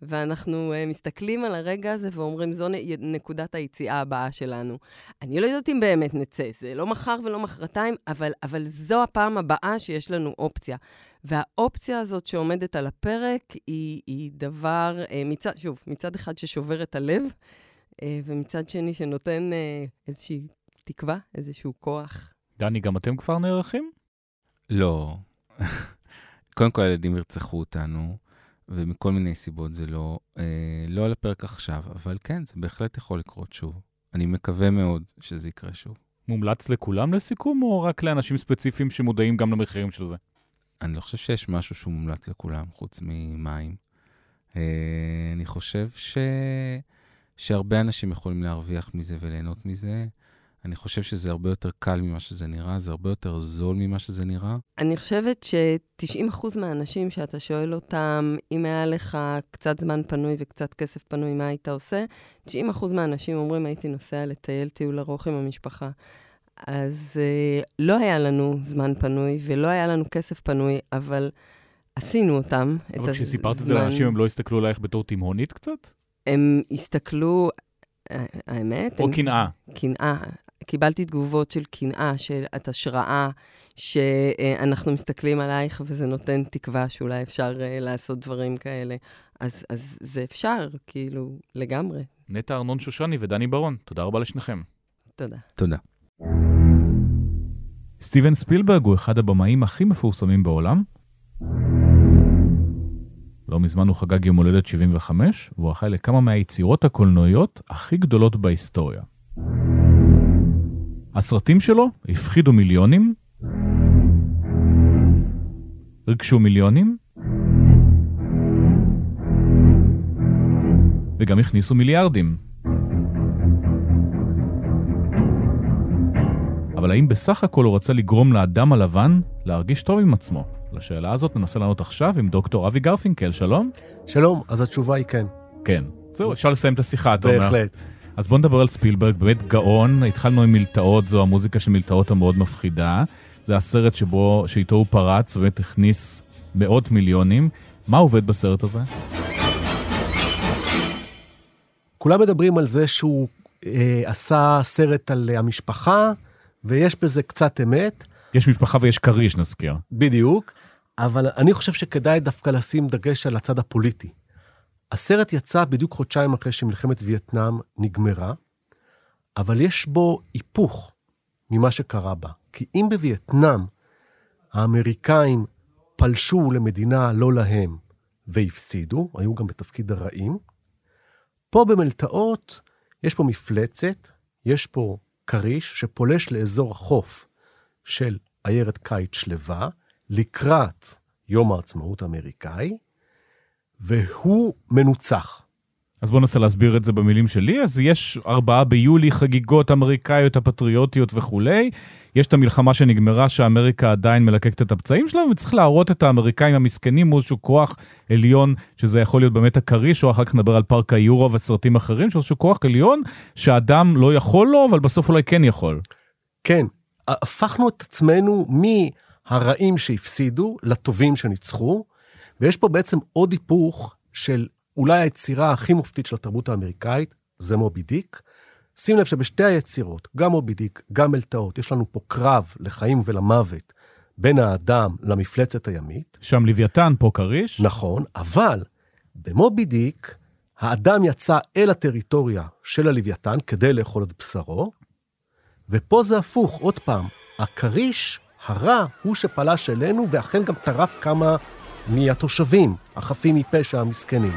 ואנחנו uh, מסתכלים על הרגע הזה ואומרים, זו נקודת היציאה הבאה שלנו. אני לא יודעת אם באמת נצא, זה לא מחר ולא מחרתיים, אבל, אבל זו הפעם הבאה שיש לנו אופציה. והאופציה הזאת שעומדת על הפרק היא, היא דבר, uh, מצד, שוב, מצד אחד ששובר את הלב, uh, ומצד שני שנותן uh, איזושהי תקווה, איזשהו כוח. דני, גם אתם כבר נערכים? לא. קודם כל, הילדים ירצחו אותנו. ומכל מיני סיבות זה לא, אה, לא על הפרק עכשיו, אבל כן, זה בהחלט יכול לקרות שוב. אני מקווה מאוד שזה יקרה שוב. מומלץ לכולם לסיכום, או רק לאנשים ספציפיים שמודעים גם למחירים של זה? אני לא חושב שיש משהו שהוא מומלץ לכולם, חוץ ממים. אה, אני חושב ש... שהרבה אנשים יכולים להרוויח מזה וליהנות מזה. אני חושב שזה הרבה יותר קל ממה שזה נראה, זה הרבה יותר זול ממה שזה נראה. אני חושבת ש-90% מהאנשים שאתה שואל אותם, אם היה לך קצת זמן פנוי וקצת כסף פנוי, מה היית עושה? 90% מהאנשים אומרים, הייתי נוסע לטייל טיול ארוך עם המשפחה. אז uh, לא היה לנו זמן פנוי ולא היה לנו כסף פנוי, אבל עשינו אותם. אבל כשסיפרת את זה לאנשים, הם לא הסתכלו עלייך בתור תימהונית קצת? הם הסתכלו, אה, האמת... או קנאה. קנאה. קיבלתי תגובות של קנאה, של את השראה, שאנחנו מסתכלים עלייך וזה נותן תקווה שאולי אפשר אה, לעשות דברים כאלה. אז, אז זה אפשר, כאילו, לגמרי. נטע ארנון שושני ודני ברון, תודה רבה לשניכם. תודה. תודה. סטיבן ספילברג הוא אחד הבמאים הכי מפורסמים בעולם. לא מזמן הוא חגג יום הולדת 75, והוא אחראי לכמה מהיצירות הקולנועיות הכי גדולות בהיסטוריה. הסרטים שלו הפחידו מיליונים, ריגשו מיליונים, וגם הכניסו מיליארדים. אבל האם בסך הכל הוא רצה לגרום לאדם הלבן להרגיש טוב עם עצמו? לשאלה הזאת ננסה לענות עכשיו עם דוקטור אבי גרפינקל, שלום. שלום, אז התשובה היא כן. כן. זהו, אפשר לסיים את השיחה, אתה אומר. בהחלט. אז בוא נדבר על ספילברג, באמת גאון, התחלנו עם מלטעות, זו המוזיקה של מלטעות המאוד מפחידה. זה הסרט שבו, שאיתו הוא פרץ, באמת הכניס מאות מיליונים. מה עובד בסרט הזה? כולם מדברים על זה שהוא אה, עשה סרט על המשפחה, ויש בזה קצת אמת. יש משפחה ויש כריש, נזכיר. בדיוק, אבל אני חושב שכדאי דווקא לשים דגש על הצד הפוליטי. הסרט יצא בדיוק חודשיים אחרי שמלחמת וייטנאם נגמרה, אבל יש בו היפוך ממה שקרה בה. כי אם בווייטנאם האמריקאים פלשו למדינה לא להם והפסידו, היו גם בתפקיד הרעים, פה במלטעות יש פה מפלצת, יש פה כריש שפולש לאזור החוף של עיירת קיץ שלווה, לקראת יום העצמאות האמריקאי, והוא מנוצח. אז בוא ננסה להסביר את זה במילים שלי. אז יש ארבעה ביולי חגיגות אמריקאיות, הפטריוטיות וכולי. יש את המלחמה שנגמרה שאמריקה עדיין מלקקת את הפצעים שלה, וצריך להראות את האמריקאים המסכנים מול איזשהו כוח עליון, שזה יכול להיות באמת הכריש, או אחר כך נדבר על פארק היורו וסרטים אחרים, שזה איזשהו כוח עליון שאדם לא יכול לו, אבל בסוף אולי כן יכול. כן, הפכנו את עצמנו מהרעים שהפסידו לטובים שניצחו, ויש פה בעצם עוד היפוך של אולי היצירה הכי מופתית של התרבות האמריקאית, זה מובי דיק. שים לב שבשתי היצירות, גם מובי דיק, גם מלטעות, יש לנו פה קרב לחיים ולמוות בין האדם למפלצת הימית. שם לוויתן, פה כריש. נכון, אבל במובי דיק, האדם יצא אל הטריטוריה של הלוויתן כדי לאכול את בשרו, ופה זה הפוך, עוד פעם, הכריש, הרע, הוא שפלש אלינו, ואכן גם טרף כמה מהתושבים, החפים מפשע המסכנים.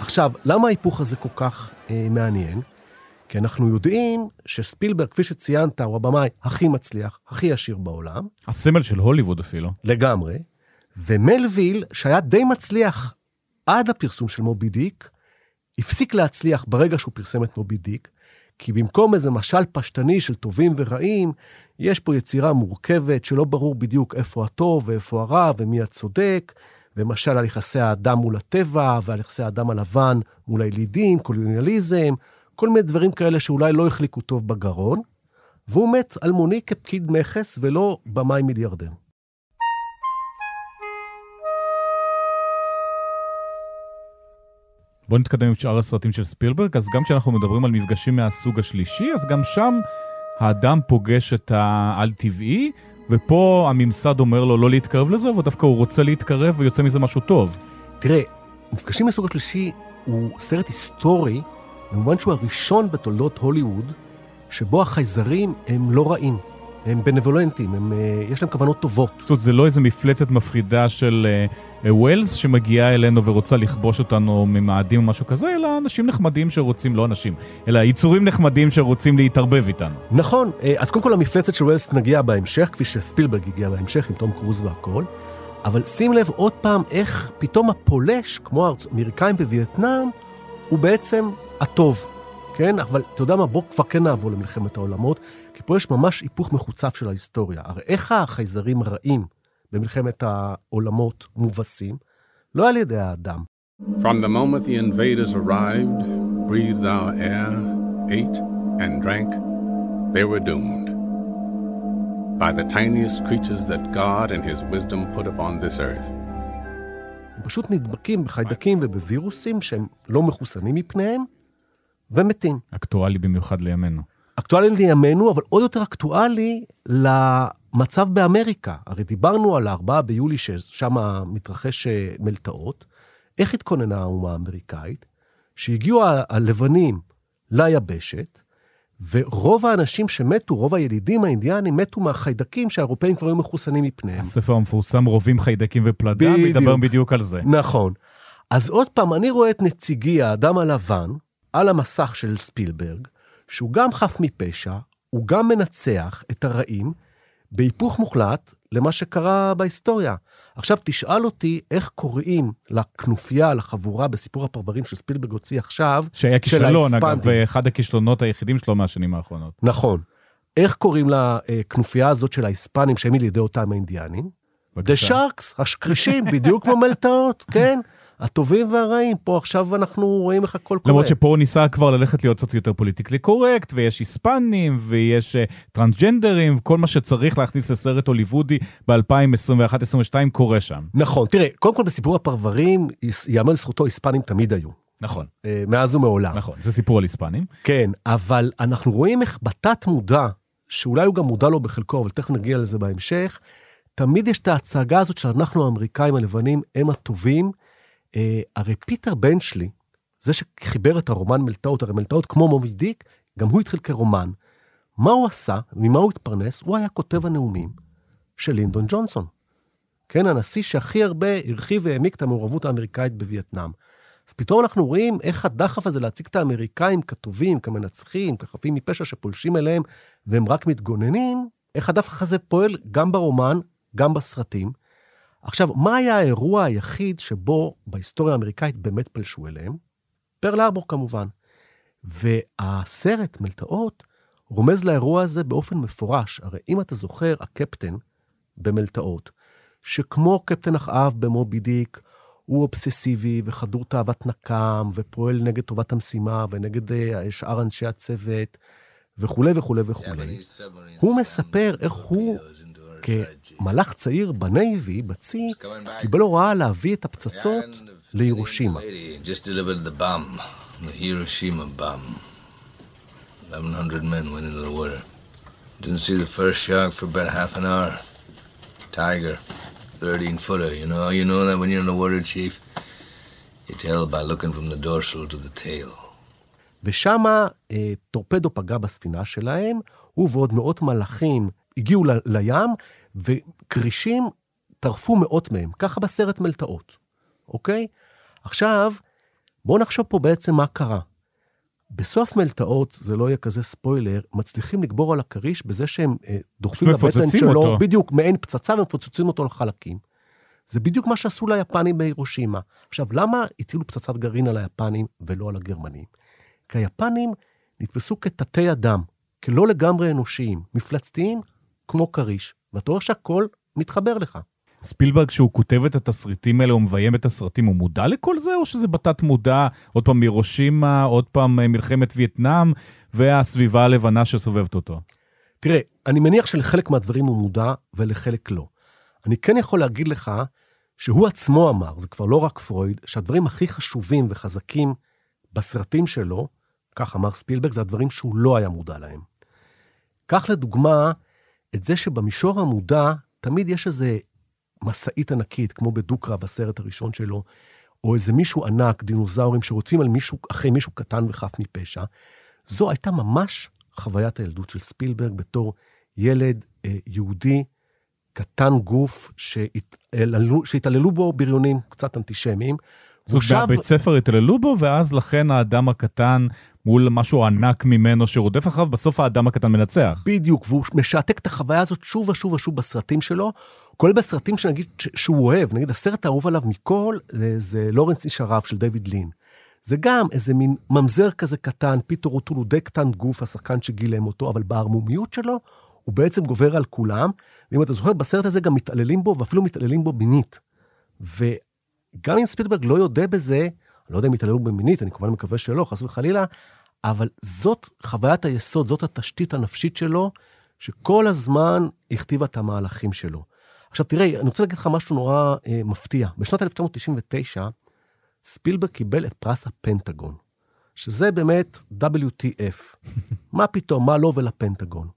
עכשיו, למה ההיפוך הזה כל כך אה, מעניין? כי אנחנו יודעים שספילברג, כפי שציינת, הוא הבמאי הכי מצליח, הכי עשיר בעולם. הסמל של הוליווד אפילו. לגמרי. ומלוויל, שהיה די מצליח עד הפרסום של מובי דיק, הפסיק להצליח ברגע שהוא פרסם את מובי דיק, כי במקום איזה משל פשטני של טובים ורעים, יש פה יצירה מורכבת שלא ברור בדיוק איפה הטוב ואיפה הרע ומי הצודק, ומשל על יחסי האדם מול הטבע ועל יחסי האדם הלבן מול הילידים, קולוניאליזם, כל מיני דברים כאלה שאולי לא החליקו טוב בגרון, והוא מת אלמוני כפקיד מכס ולא במאי מיליארדר. בוא נתקדם עם שאר הסרטים של ספילברג, אז גם כשאנחנו מדברים על מפגשים מהסוג השלישי, אז גם שם האדם פוגש את העל-טבעי, ופה הממסד אומר לו לא להתקרב לזה, ודווקא הוא רוצה להתקרב ויוצא מזה משהו טוב. תראה, מפגשים מהסוג השלישי הוא סרט היסטורי, במובן שהוא הראשון בתולדות הוליווד, שבו החייזרים הם לא רעים. הם בנבולנטים, הם, אה, יש להם כוונות טובות. זאת אומרת, זה לא איזה מפלצת מפחידה של uh, ווילס שמגיעה אלינו ורוצה לכבוש אותנו ממאדים או משהו כזה, אלא אנשים נחמדים שרוצים, לא אנשים, אלא יצורים נחמדים שרוצים להתערבב איתנו. נכון, אז קודם כל המפלצת של ווילס נגיע בהמשך, כפי שספילברג הגיע בהמשך עם תום קרוז והכל, אבל שים לב עוד פעם איך פתאום הפולש, כמו האמריקאים בווייטנאם, הוא בעצם הטוב. כן? אבל אתה יודע מה, בוא כבר כן נעבור למלחמת העולמות, פה יש ממש היפוך מחוצף של ההיסטוריה. הרי איך החייזרים הרעים במלחמת העולמות מובסים? לא על ידי האדם. From the moment the invaders arrived, breathed our air, ate and drank, they were doomed. By the tiniest creatures that God and His wisdom put upon this earth. הם פשוט נדבקים בחיידקים ובווירוסים שהם לא מחוסנים מפניהם, ומתים. אקטואלי במיוחד לימינו. אקטואלי לימינו, אבל עוד יותר אקטואלי למצב באמריקה. הרי דיברנו על ה-4 ביולי ששם מתרחש אה, מלטעות, איך התכוננה האומה האמריקאית? שהגיעו הלבנים ליבשת, ורוב האנשים שמתו, רוב הילידים האינדיאנים, מתו מהחיידקים שהאירופאים כבר היו מחוסנים מפניהם. הספר המפורסם רובים חיידקים ופלדה. מדבר בדיוק על זה. נכון. אז עוד פעם, אני רואה את נציגי האדם הלבן על המסך של ספילברג, שהוא גם חף מפשע, הוא גם מנצח את הרעים, בהיפוך מוחלט למה שקרה בהיסטוריה. עכשיו, תשאל אותי איך קוראים לכנופיה, לחבורה בסיפור הפרברים שספילברג הוציא עכשיו, שהיה של כישלון, אגב. ואחד הכישלונות היחידים שלו מהשנים האחרונות. נכון. איך קוראים לכנופיה הזאת של ההיספנים, שהם ילידי אותם האינדיאנים? The בבקשה. Sharks, השקרישים, בדיוק כמו מלטעות, כן? הטובים והרעים. פה עכשיו אנחנו רואים איך הכל קורה. למרות שפה הוא ניסה כבר ללכת להיות קצת יותר פוליטיקלי קורקט, ויש היספנים, ויש uh, טרנסג'נדרים, כל מה שצריך להכניס לסרט הוליוודי ב-2021-2022 קורה שם. נכון, תראה, קודם כל בסיפור הפרברים, ייאמר לזכותו, היספנים תמיד היו. נכון, אה, מאז ומעולם. נכון, זה סיפור על היספנים. כן, אבל אנחנו רואים איך בתת מודע, שאולי הוא גם מודע לו בחלקו, אבל תכף נגיע לזה בהמשך, תמיד יש את ההצגה הזאת שאנחנו האמריקאים הלבנים הם הטובים. אה, הרי פיטר בנצ'לי, זה שחיבר את הרומן מלטעות, הרי מלטעות כמו מומי דיק, גם הוא התחיל כרומן. מה הוא עשה, ממה הוא התפרנס? הוא היה כותב הנאומים של לינדון ג'ונסון. כן, הנשיא שהכי הרבה הרחיב והעמיק את המעורבות האמריקאית בווייטנאם. אז פתאום אנחנו רואים איך הדחף הזה להציג את האמריקאים כטובים, כמנצחים, כחפים מפשע שפולשים אליהם, והם רק מתגוננים, איך הדחף הזה פועל גם ברומן, גם בסרטים. עכשיו, מה היה האירוע היחיד שבו בהיסטוריה האמריקאית באמת פלשו אליהם? פרל ארבור כמובן. והסרט, מלטעות, רומז לאירוע הזה באופן מפורש. הרי אם אתה זוכר, הקפטן במלטעות, שכמו קפטן אחאב במובי דיק, הוא אובססיבי וחדור תאוות נקם, ופועל נגד טובת המשימה ונגד אה, שאר אנשי הצוות, וכולי וכולי וכולי. הוא מספר איך הוא, כמלאך צעיר בנייבי, בצי, קיבל הוראה להביא את הפצצות לירושימה. Just delivered the bomb, the Hiroshima bomb. 1,100 men went into the water. Didn't see the first shark for about half an hour. Tiger, 13 footer. You know, you know that when you're in the water, chief. You tell by looking from the dorsal to the tail. ושמה אה, טורפדו פגע בספינה שלהם, הוא ועוד מאות מלאכים הגיעו ל- לים, וכרישים טרפו מאות מהם, ככה בסרט מלטעות, אוקיי? עכשיו, בואו נחשוב פה בעצם מה קרה. בסוף מלטעות, זה לא יהיה כזה ספוילר, מצליחים לגבור על הכריש בזה שהם אה, דוחפים לבטן שלו, אותו. בדיוק, מעין פצצה ומפוצצים אותו לחלקים. זה בדיוק מה שעשו ליפנים בהירושימה. עכשיו, למה הטילו פצצת גרעין על היפנים ולא על הגרמנים? כי היפנים נתפסו כתתי אדם, כלא לגמרי אנושיים, מפלצתיים כמו כריש, ואתה רואה שהכל מתחבר לך. ספילברג, כשהוא כותב את התסריטים האלה, הוא מביים את הסרטים, הוא מודע לכל זה, או שזה בתת מודע, עוד פעם מירושימה, עוד פעם אה, מלחמת וייטנאם, והסביבה הלבנה שסובבת אותו? תראה, אני מניח שלחלק מהדברים הוא מודע ולחלק לא. אני כן יכול להגיד לך שהוא עצמו אמר, זה כבר לא רק פרויד, שהדברים הכי חשובים וחזקים בסרטים שלו, כך אמר ספילברג, זה הדברים שהוא לא היה מודע להם. קח לדוגמה את זה שבמישור המודע תמיד יש איזה משאית ענקית, כמו בדו-קרב, הסרט הראשון שלו, או איזה מישהו ענק, דינוזאורים שרודפים על מישהו, אחרי מישהו קטן וחף מפשע. זו הייתה ממש חוויית הילדות של ספילברג בתור ילד אה, יהודי, קטן גוף, שהתעללו, שהתעללו בו בריונים קצת אנטישמיים. זאת אומרת, בבית ספר התעללו בו, ואז לכן האדם הקטן מול משהו ענק ממנו שרודף אחריו, בסוף האדם הקטן מנצח. בדיוק, והוא משעתק את החוויה הזאת שוב ושוב ושוב בסרטים שלו, כולל בסרטים שנגיד שהוא אוהב, נגיד הסרט האהוב עליו מכל, זה, זה לורנס איש הרב של דיוויד לין. זה גם איזה מין ממזר כזה קטן, פיטר אוטול הוא די קטן גוף, השחקן שגילם אותו, אבל בערמומיות שלו, הוא בעצם גובר על כולם, ואם אתה זוכר, בסרט הזה גם מתעללים בו, ואפילו מתעללים בו מינית. וגם אם ספילברג לא יודה בזה, אני לא יודע אם יתעללו בו מינית, אני כמובן מקווה שלא, חס וחלילה, אבל זאת חוויית היסוד, זאת התשתית הנפשית שלו, שכל הזמן הכתיבה את המהלכים שלו. עכשיו תראה, אני רוצה להגיד לך משהו נורא אה, מפתיע. בשנת 1999, ספילברג קיבל את פרס הפנטגון, שזה באמת WTF. מה פתאום, מה לו ולפנטגון?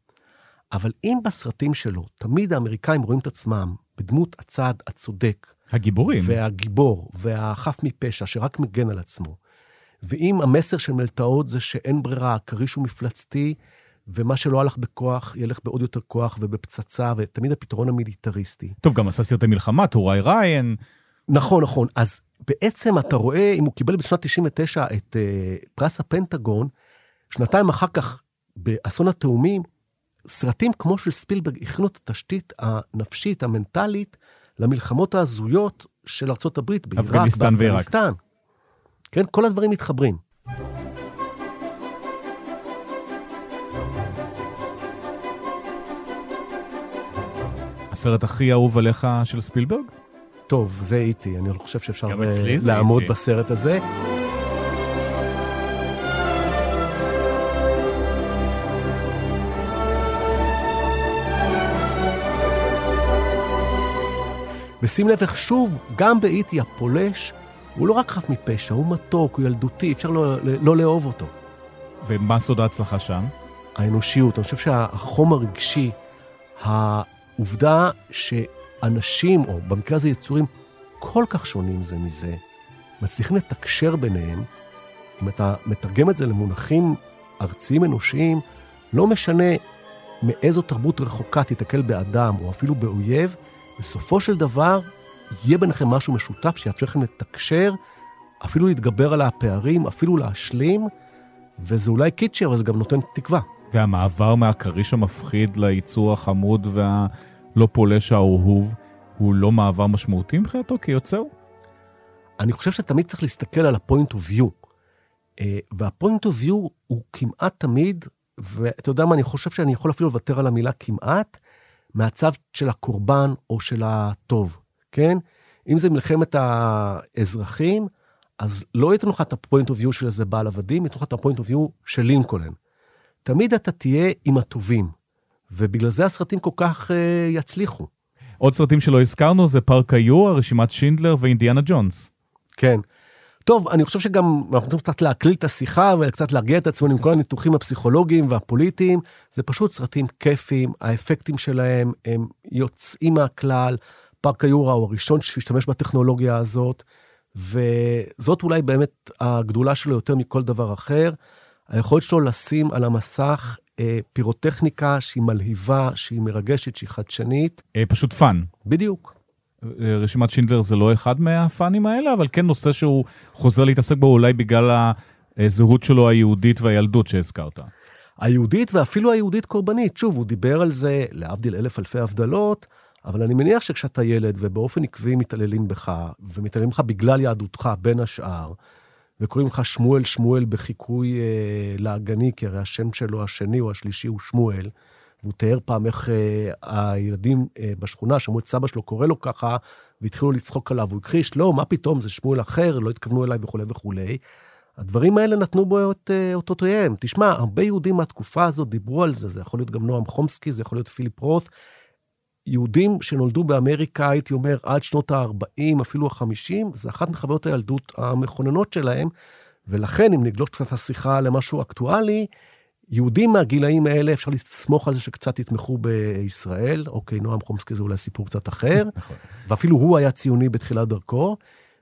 אבל אם בסרטים שלו תמיד האמריקאים רואים את עצמם בדמות הצד הצודק, הגיבורים. והגיבור, והחף מפשע, שרק מגן על עצמו. ואם המסר של מלטעות זה שאין ברירה, הכריש הוא מפלצתי, ומה שלא הלך בכוח, ילך בעוד יותר כוח ובפצצה, ותמיד הפתרון המיליטריסטי. טוב, גם עשה סרטי מלחמה, טוראי ריין. נכון, נכון. אז בעצם אתה רואה, אם הוא קיבל בשנת 99 את uh, פרס הפנטגון, שנתיים אחר כך, באסון התאומים, סרטים כמו של ספילברג הכינו את התשתית הנפשית, המנטלית, למלחמות ההזויות של ארה"ב, בעיראק, אפגניסטן ועיראק. באפגניסטן. כן, כל הדברים מתחברים. הסרט הכי אהוב עליך של ספילברג? טוב, זה איטי, אני לא חושב שאפשר גם אה, אצלי זה לעמוד איטי. בסרט הזה. ושים לב איך שוב, גם באיטי הפולש, הוא לא רק חף מפשע, הוא מתוק, הוא ילדותי, אפשר לא, לא לאהוב אותו. ומה סוד ההצלחה שם? האנושיות. אני חושב שהחום הרגשי, העובדה שאנשים, או במקרה הזה יצורים כל כך שונים זה מזה, מצליחים לתקשר ביניהם, אם אתה מתרגם את זה למונחים ארציים אנושיים, לא משנה מאיזו תרבות רחוקה תיתקל באדם, או אפילו באויב, בסופו של דבר יהיה ביניכם משהו משותף שיאפשר לכם לתקשר, אפילו להתגבר על הפערים, אפילו להשלים, וזה אולי קיצ'י, אבל זה גם נותן תקווה. והמעבר מהכריש המפחיד ליצור החמוד והלא פולש האהוב, הוא לא מעבר משמעותי מבחינתו כיוצר? אני חושב שתמיד צריך להסתכל על ה-point of view. אה, וה-point of view הוא כמעט תמיד, ואתה יודע מה, אני חושב שאני יכול אפילו לוותר על המילה כמעט, מהצד של הקורבן או של הטוב, כן? אם זה מלחמת האזרחים, אז לא ייתנו לך את ה-point of view של איזה בעל עבדים, ייתנו לך את ה-point of view של לינקולן. תמיד אתה תהיה עם הטובים, ובגלל זה הסרטים כל כך uh, יצליחו. עוד סרטים שלא הזכרנו זה פארק היו, רשימת שינדלר ואינדיאנה ג'ונס. כן. טוב, אני חושב שגם אנחנו צריכים קצת להקליל את השיחה וקצת להרגיע את עצמנו עם כל הניתוחים הפסיכולוגיים והפוליטיים. זה פשוט סרטים כיפיים, האפקטים שלהם הם יוצאים מהכלל. פארק היורה הוא הראשון שהשתמש בטכנולוגיה הזאת, וזאת אולי באמת הגדולה שלו יותר מכל דבר אחר. היכולת שלו לשים על המסך אה, פירוטכניקה שהיא מלהיבה, שהיא מרגשת, שהיא חדשנית. אה, פשוט fun. בדיוק. רשימת שינדלר זה לא אחד מהפאנים האלה, אבל כן נושא שהוא חוזר להתעסק בו אולי בגלל הזהות שלו היהודית והילדות שהזכרת. היהודית ואפילו היהודית קורבנית. שוב, הוא דיבר על זה, להבדיל אלף אלפי הבדלות, אבל אני מניח שכשאתה ילד ובאופן עקבי מתעללים בך, ומתעללים בך בגלל יהדותך בין השאר, וקוראים לך שמואל שמואל בחיקוי אה, לעגני, כי הרי השם שלו השני או השלישי הוא שמואל, והוא תיאר פעם איך אה, הילדים אה, בשכונה שמעו את סבא שלו קורא לו ככה, והתחילו לצחוק עליו, הוא הכחיש, לא, מה פתאום, זה שמואל אחר, לא התכוונו אליי וכולי וכולי. הדברים האלה נתנו בו את אה, אותותיהם. תשמע, הרבה יהודים מהתקופה הזאת דיברו על זה, זה יכול להיות גם נועם חומסקי, זה יכול להיות פיליפ רוth. יהודים שנולדו באמריקה, הייתי אומר, עד שנות ה-40, אפילו ה-50, זה אחת מחוויות הילדות המכוננות שלהם, ולכן, אם נגלוש קצת השיחה למשהו אקטואלי, יהודים מהגילאים האלה, אפשר לסמוך על זה שקצת יתמכו בישראל. אוקיי, נועם חומסקי זה אולי סיפור קצת אחר, ואפילו הוא היה ציוני בתחילת דרכו.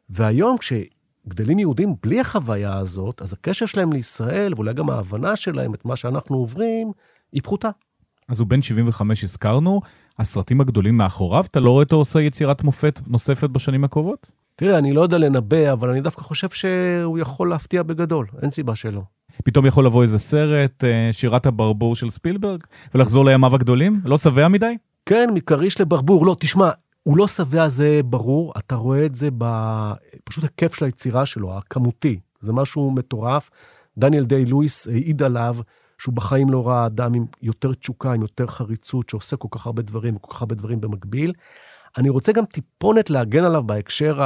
והיום, כשגדלים יהודים בלי החוויה הזאת, אז הקשר שלהם לישראל, ואולי גם ההבנה שלהם את מה שאנחנו עוברים, היא פחותה. אז הוא בן 75 הזכרנו, הסרטים הגדולים מאחוריו, אתה לא רואה אותו עושה יצירת מופת נוספת בשנים הקרובות? תראה, אני לא יודע לנבא, אבל אני דווקא חושב שהוא יכול להפתיע בגדול, אין סיבה שלא. פתאום יכול לבוא איזה סרט, אה, שירת הברבור של ספילברג, ולחזור לימיו הגדולים? לא שבע מדי? כן, מכריש לברבור. לא, תשמע, הוא לא שבע, זה ברור, אתה רואה את זה בפשוט הכיף של היצירה שלו, הכמותי. זה משהו מטורף. דניאל דיי לואיס העיד עליו שהוא בחיים לא ראה אדם עם יותר תשוקה, עם יותר חריצות, שעושה כל כך הרבה דברים, וכל כך הרבה דברים במקביל. אני רוצה גם טיפונת להגן עליו בהקשר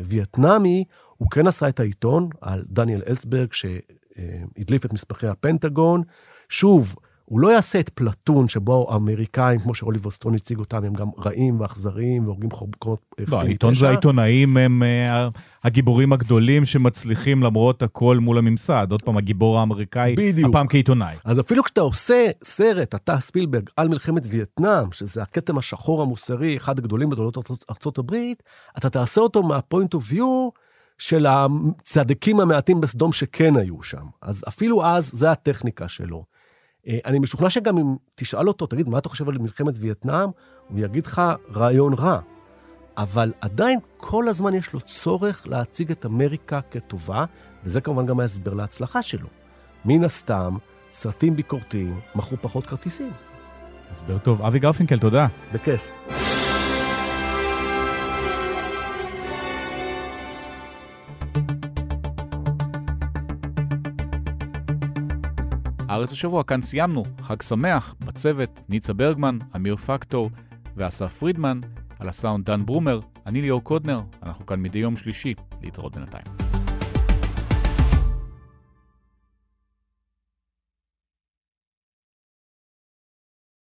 הווייטנאמי, הוא כן עשה את העיתון על דניאל אלסברג, שהדליף את מסמכי הפנטגון. שוב, הוא לא יעשה את פלטון שבו האמריקאים, כמו שאוליבר סטון הציג אותם, הם גם רעים ואכזריים והורגים חוקרות לא, העיתון והעיתונאים הם uh, הגיבורים הגדולים שמצליחים למרות הכל מול הממסד. עוד פעם, הגיבור האמריקאי, בדיוק. הפעם כעיתונאי. אז אפילו כשאתה עושה סרט, אתה ספילברג, על מלחמת וייטנאם, שזה הכתם השחור המוסרי, אחד הגדולים בתולדות ארצות הברית, אתה תעשה אותו מהפוינט אוף ויו של הצדיקים המעטים בסדום שכן היו שם. אז אפילו אז, זה הטכניקה שלו. אה, אני משוכנע שגם אם תשאל אותו, תגיד, מה אתה חושב על מלחמת וייטנאם? הוא יגיד לך, רעיון רע. אבל עדיין כל הזמן יש לו צורך להציג את אמריקה כטובה, וזה כמובן גם ההסבר להצלחה שלו. מן הסתם, סרטים ביקורתיים מכרו פחות כרטיסים. הסבר טוב. אבי גרפינקל, תודה. בכיף. הארץ השבוע, כאן סיימנו. חג שמח, בצוות, ניצה ברגמן, אמיר פקטור ואסף פרידמן, על הסאונד דן ברומר, אני ליאור קודנר, אנחנו כאן מדי יום שלישי, להתראות בינתיים.